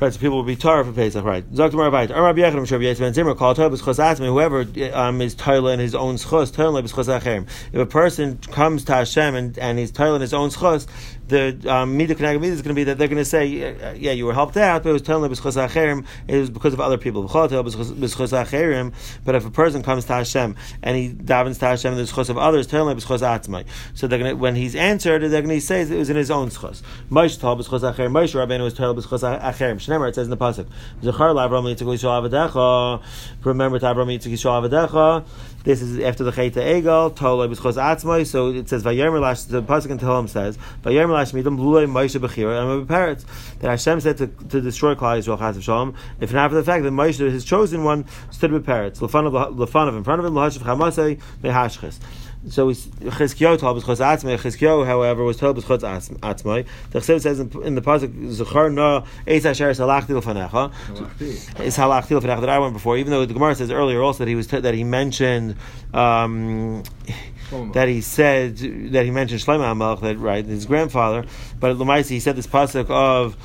Right, so people will be tar for Pesach, right? Zok Gemara Vayit. Amar Yechon, Rabbi Yisrael Ben Zimmer, called Tobis Chos Atzmi, whoever um, is Toila in his own schos, Toila is Chos Acherim. If a person comes to Hashem and, and he's Toila in his own schos, the um, Mida Kenagah is going to be that they're going to say, yeah, you were helped out, but it was Acherim, it was because of other people. But if a person comes to Hashem and he davens to Hashem and the schos of others, Atzmai. So they're going to, when he's answered, they're going to say it was in his own schos. Moshe Toila B'schos Acherim, Moshe Rabbeinu was Toila B'schos Acherim. Shnemer, it says in the Pasuk, Zechar Lavram Yitzchak Yisrael Avadecha. Remember to Avram Yitzchak Avadecha. This is after the Chayta Egel. Toloi B'schos Atzmai. So it says Vayomer Lash. The pasuk in Tehillim says Vayomer Lash Midam Lulei Moshe Bechira and Peretz that Hashem said to, to destroy Klal Yisrael Chas Shalom. If not for the fact that Moshe, his chosen one, stood with Peretz. Lefanav in front of him. Lahashav Chamasei Mehashches. So Chizkiyo told B'schos Atzmai. Chizkiyo, however, was told B'schos Atzmai. The Chesiv says in, in the pasuk Zechar Na Eis Asher Salachti L'fanecha. Is halachti l'fnech that I went before. Even though the Gemara says earlier also that he was t- that he mentioned um, that he said that he mentioned Shlomo Hamelach that right his grandfather, but at Lamaisi he said this pasuk of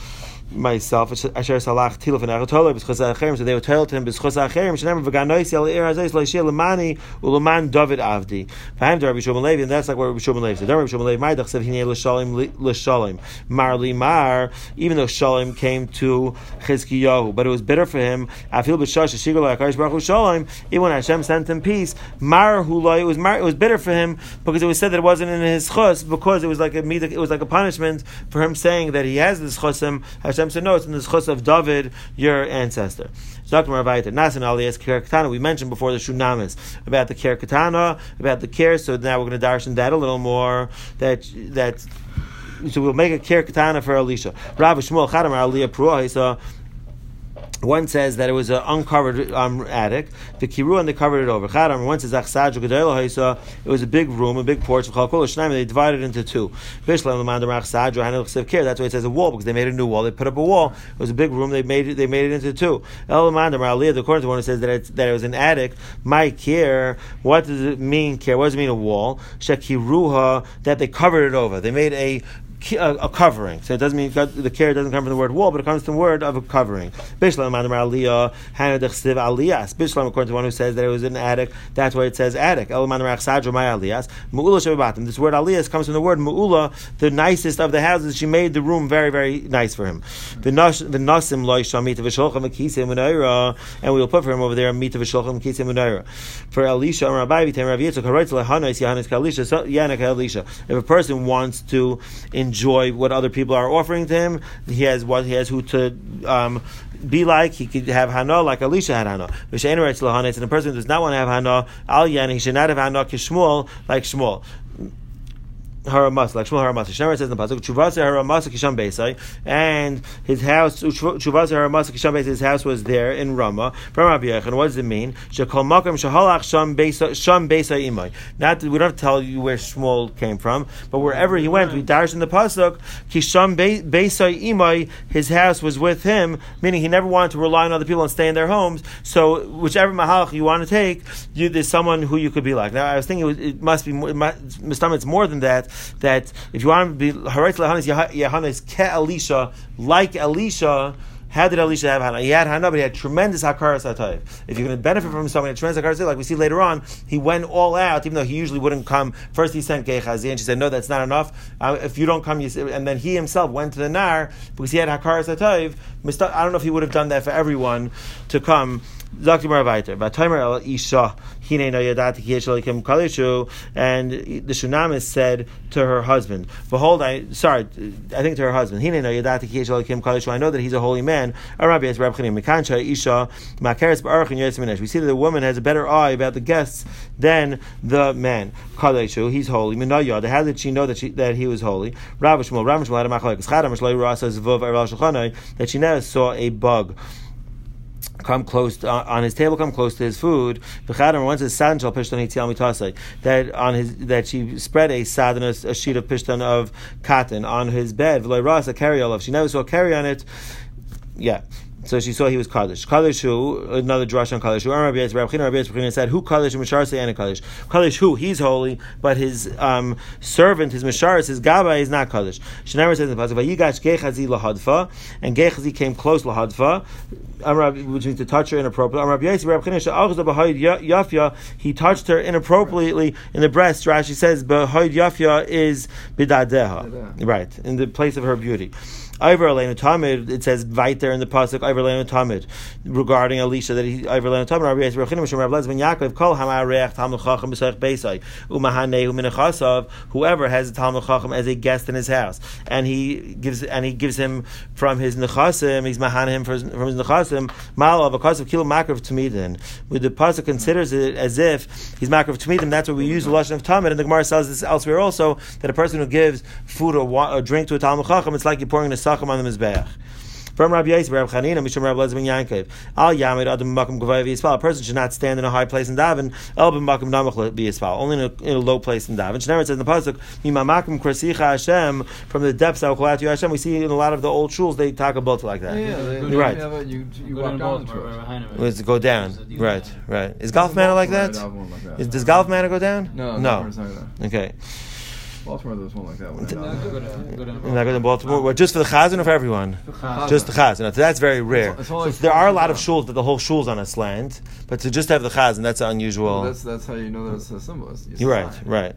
myself, Asher Salach Tilaf and Achatola, B'schos Acherim, so they would tell to him, B'schos Acherim, Shenem V'ganois Yal Ir Hazais, L'Yishir Lemani, Uleman David Avdi. V'haim Rabbi Levi, and that's like what Rabbi Shimon Levi said. Rabbi Shimon Levi, Ma'idach said, Hinei L'Shalim, L'Shalim. Mar Mar, even though Shalim came to Chizkiyahu, but it was bitter for him, Afil B'Shash, Shigur L'Akash Baruch Hu Shalim, even when Hashem sent him peace, Mar it was Mar, it was bitter for him, because it was said that it wasn't in his chus, because it was like a, it was like a punishment for him saying that he has this chusim, Hashem said, no, it's in the chus of David, your ancestor. Dr. Marvaita, Nasan Aliyas Ker Katana, we mentioned before the Shunamis about the Ker Katana, about the Ker, so now we're going to darshan that a little more, that, that, so we'll make a Ker Katana for Elisha. Rav Shmuel Chadam Aliyah Pruah, one says that it was an uncovered um, attic. The kiru and they covered it over. Chadam. One says it was a big room, a big porch. They divided it into two. That's why it says a wall because they made a new wall. They put up a wall. It was a big room. They made it. They made it into two. According to one who says that, it's, that it was an attic. My care. What does it mean? Care. What does it mean? A wall. Shekiruha that they covered it over. They made a a, uh, a, covering. So it doesn't mean the care doesn't come from the word wall, but it comes from the word of a covering. Bishlam aliyas. Bishlam, according to one who says that it was an attic, that's why it says attic. This word aliyas comes from the word mu'ula, the nicest of the houses. She made the room very, very nice for him. Loy shamita and we will put for him over there mita v'sholchem akisim unaira. For Elisha, Rabbi Vitam Rav Yitzchak, haroitz lehanos Elisha. If a person wants to in enjoy what other people are offering to him. He has what he has who to um, be like. He could have hana like Elisha had hana. And a person who does not want to have hana, al yan, he should not have hana kishmuel like Shmuel haramas, like Shmuel haramas. Shnemer says in the pasuk, Chuvasa haramas kisham beisai, and his house, Chuvasa haramas kisham beisai, his house was there in Rama. From Rabbi Yechon, what does it mean? Shekol makam shahalach sham beisai imai. Not we don't have to tell you where Shmuel came from, but wherever he went, we dash in the pasuk, kisham beisai imai, his house was with him, meaning he never wanted to rely on other people and stay in their homes. So whichever mahalach you want to take, you, there's someone who you could be like. Now I was thinking it, was, it must be, it must, it's more than that that if you want to be Haretz Lehanis Yehanis Ke Elisha, like Elisha, how did Elisha have Hana? He had Hana, but he had tremendous Hakaras Hatayv. If you're going to benefit from someone, tremendous Hakaras like we see later on, he went all out, even though he usually wouldn't come. First he sent Gechazi, and she said, no, that's not enough. Uh, if you don't come, you and then he himself went to the Nar, because he had Hakaras Hatayv. I don't know if he would have done that for everyone to come Zakti Maravaiter, Vataimer El Isha, Hine no Yadati Kieshalikim Kalishu, and the Shunamis said to her husband, Behold, I, sorry, I think to her husband, Hine no Yadati Kieshalikim Kalishu, I know that he's a holy man. Arabi es Rab Chanim, Mekancha Isha, Makeres Barach and Yesiminesh. We see that the woman has a better eye about the guests than the man. Kalishu, he's holy. Minayad, how did she know that she, that he was holy? Rav Shmuel, Rav Shmuel had a machlekes. Chadam Shloi Rasa Zvav Eral Shulchanai, that she never saw a bug come close to, uh, on his table, come close to his food. V'chadam once his sadin shall pishtan etial mitasei that on his that she spread a sadin a, a sheet of pishtan of cotton on his bed. V'loy ras a carry of she never saw carry on it. Yeah. So she saw he was Kaddish. Kaddish who, another drush on Kaddish who, Rabbi Rabbi said, who Kaddish and Mishar say and Kaddish. Kaddish who, he's holy, but his um, servant, his Mishar, his Gaba is not Kaddish. She never says in the Pasuk, Vayigash Gechazi lahadfa, and Gechazi came close lahadfa, which means to touch her inappropriately. He touched her inappropriately in the breast. Rashi says, Bahayd Yafya is bidadeha. Right, in the place of her beauty. Iver Elenu Tamid, it says right there in the pasuk Iver Elenu Tamid regarding Elisha that he Iver Elenu Tamid Rabbi Yisrael Chinim Shem Rabbi Ben Yaakov Kol Hamareach Talmud Chacham B'Seich Beisai Umahanei Uminachasav whoever has a Talmud Chacham as a guest in his house and he gives and he gives him from his nechasim he's mahana him from his, from his nechasim mal of a kilo makrav tamidin with the pasuk considers it as if he's makrav tamidin that's what we use the lashon of tamid and the Gemara says this elsewhere also that a person who gives food or, wa- or drink to a Talmud Chacham it's like you're pouring a Sacham on the Mizbeach. From Rabbi Yisrael, Rabbi Chanina, Mishum Rabbi Lezvin Yankov. Al Yamid Adam Makom Gavai V'Yisfal. A person should not stand in a high place in Davin. El B'Makom Namach V'Yisfal. Only in a, in a low place in Davin. Shnemer says in the pasuk, Mimamakom Krasicha Hashem. From the depths of Cholat Hashem. We see in a lot of the old shuls they talk about like that. Yeah, they, You're right. Yeah, you, you walk down the Let's go down. Right, right. Is golf manna like that? Is, does golf manna go down? No, no. no. Okay. Baltimore, there was one like that. When I No, go to- go to- And I go Baltimore. Well, just for the chazan or for everyone? Just the chazan. So that's very rare. it's So there are a lot of shuls that the whole shul's on a slant, but to just have the chazan, that's unusual. Well, that's that's how you know that it's a symbol. It's- it's You're right, right.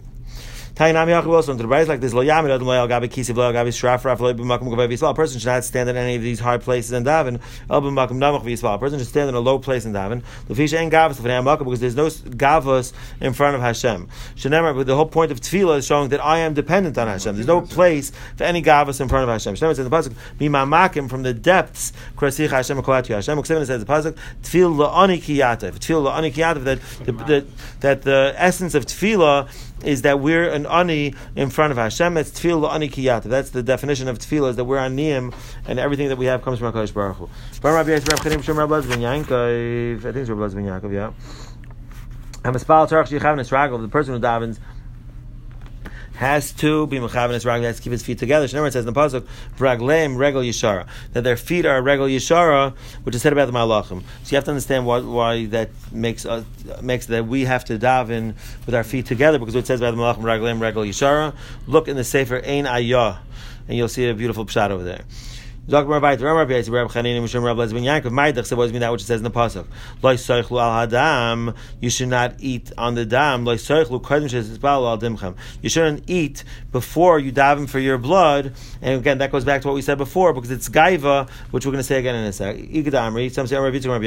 Tainam Yaakov also to the right like this. Lo Yamid Adam Lo Yal Gabi Kisiv Lo Yal Gabi Shraf Raf Lo B'Makom Gavay V'Yisrael. A person should not stand in any of these high places and daven. El B'Makom Namach V'Yisrael. A person should stand in a low place and daven. Lefisha ain't Gavos L'Fnei HaMakom because there's no Gavos in front of Hashem. Shenemar, but the whole point of Tefillah is showing that I am dependent on Hashem. There's no place for any Gavos in front of Hashem. Shenemar says in the pasuk, Mimamakim from the depths. Krasich Hashem Akolat Hashem. Uksevin says in the pasuk, Tefillah La'ani Kiyatev. Tefillah La'ani Kiyatev. That the, that the essence of Tefillah is that we're an ani in front of Hashem. It's tefillah ani kiyat. That's the definition of tefillah is that we're aniyim and everything that we have comes from Hakadosh Baruch Hu. I think it's Rabbi Yaakov. Yeah. The person who davens has to be mechav nisragel. Has to keep his feet together. Shneimar says in the pasuk vragleim regel yishara that their feet are regel yishara, which is said about the malachim. So you have to understand why, why that makes us makes that we have to daven with our feet together because it says about the malachim ragleim regel yishara. Look in the sefer ein ayah, and you'll see a beautiful pshat over there. Was mean that which it says in the pasuk. Loi soichlu al hadam. You should not eat on the dam. Loi soichlu al dimchem. You shouldn't eat before you daven for your blood. And again, that goes back to what we said before because it's gaiva, which we're going to say again in a sec. Some say Mishum.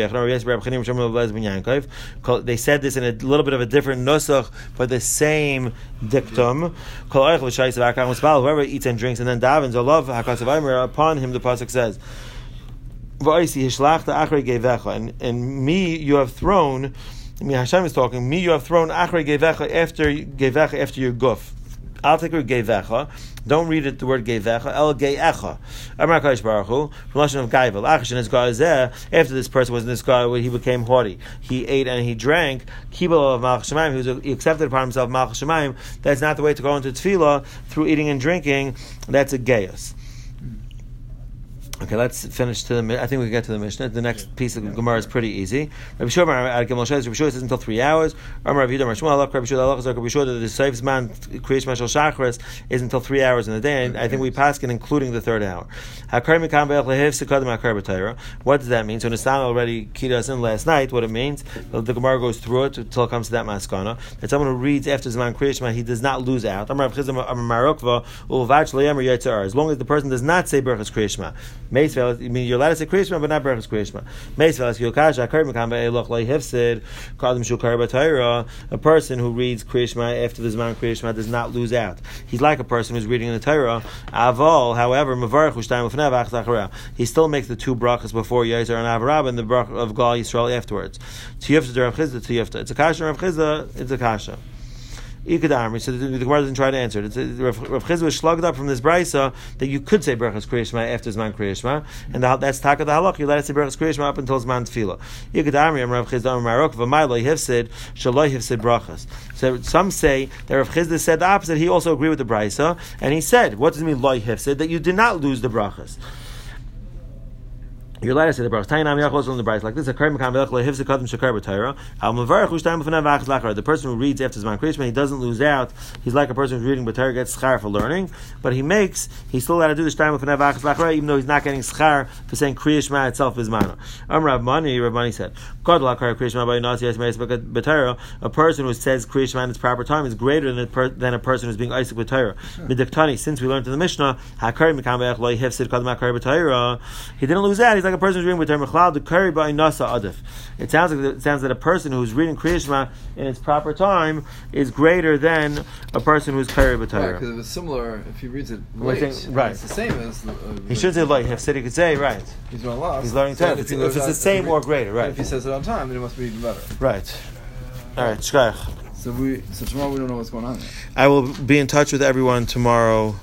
They said this in a little bit of a different nusach, but the same dictum. Whoever eats and drinks and then davens, or love upon him the pasuk says, "V'oisi hishlachta achrei gevecha," and and me you have thrown. I mean, Hashem is talking. Me you have thrown achrei gevecha after gevecha after your guf. I'll take your gevecha. Don't read it the word gevecha. El geecha. Amar Kadosh Baruch Hu from lashon of gaivel. Achishin is. After this person was in this guy, he became haughty. He ate and he drank. Kibel of Shemaim. He, was, he accepted upon himself Shemaim. That's not the way to go into tefillah through eating and drinking. That's a gaius. Okay, let's finish to the. I think we can get to the Mishnah. The next piece of Gemara is pretty easy. Rabbi Shua at Gimel Shai, Rabbi Shua says until three hours. Rabbi Yehuda, Rabbi Shmuel, Rabbi Shua, Rabbi Shua, that the Seif's man creation Mashal Shachris is until three hours in the day, and I think we pass it including the third hour. Hakar mikam be'ech sekadim hakar b'tayra. What does that mean? So Nissan already keyed us in last night. What it means? The, Gemara goes through it until it comes to that maskana. That someone who reads after Zman Kriyashma, he does not lose out. Rabbi Chizam, Amar Marokva, Ulvach le'emer yitzar. As long as the person does not say Berachas Kriyashma. Meisvel, I mean, you're allowed to say Kriyashma, but not Berachas Kriyashma. Meisvel, as Yokash, Hakar mikam be'eloch lehivsid, kadim shukar b'tayra. A person who reads Kriyashma after the Zman Kriyashma does not lose out. He's like a person who's reading the Torah. Aval, however, Mavarach Ushtayim Lefnev Ach Zacharah. He still makes the two brachas before Yezer and Avarab and the brach of Gal Yisrael afterwards. Tiyufta Rav Chizda, Tiyufta. It's a kasha, Rav Chizda, it's a kasha. Ikadamri. So the, the Gemara doesn't try to answer it. It's, uh, Rav, Rav was slugged up from this brisa that you could say Berachas Kriyashma after Zman Kriyashma, and the, that's taka the halach. You let us say Berachas Kriyashma up until Zman Tefillah. Am Rav Chizda Am Marok V'Mailo Hifsid Shaloi Hifsid Brachas. So some say that Rav Chizda said the opposite. He also agreed with the brisa, and he said, "What does it mean Loi Hifsid? That you did not lose the brachas." You're allowed to say the yachos on the like this. A karim kam velch lehivs kadim shakar b'tayra. Al mavarach u'shtayim b'fanav v'achas lachar. The person who reads after Zman Kriyashma, he doesn't lose out. He's like a person who's reading b'tayra gets schar for learning, but he makes he's still allowed to do the shtayim b'fanav v'achas lachar, even though he's not getting schar for saying Kriyashma itself is mana. Am Rav Mani, Rav Mani said, God Kriyashma by nasi yasmeis b'tayra. A person who says Kriyashma in its proper time is greater than a, per, than a person who's being Isaac b'tayra. Midiktani, since we learned in the Mishnah, hakarim kam velch lehivs kadim hakar b'tayra. He didn't lose out. He's like a person who's reading b'tayra the curry by nasa adif. It sounds like it sounds that a person who's reading Kriyashma in its proper time is greater than a person who's curry Right, b'tayra. because if it's similar, if he reads it Well, late, think- right. it's the same as. Uh, He should say like Hefsid. He could say right. He's doing lost. He's learning So Torah. If, he it's- if it's the same or greater, right? If he says it on time, then it must be even better. Right. All right, shkach. So we, so tomorrow we don't know what's going on. There. I will be in touch with everyone tomorrow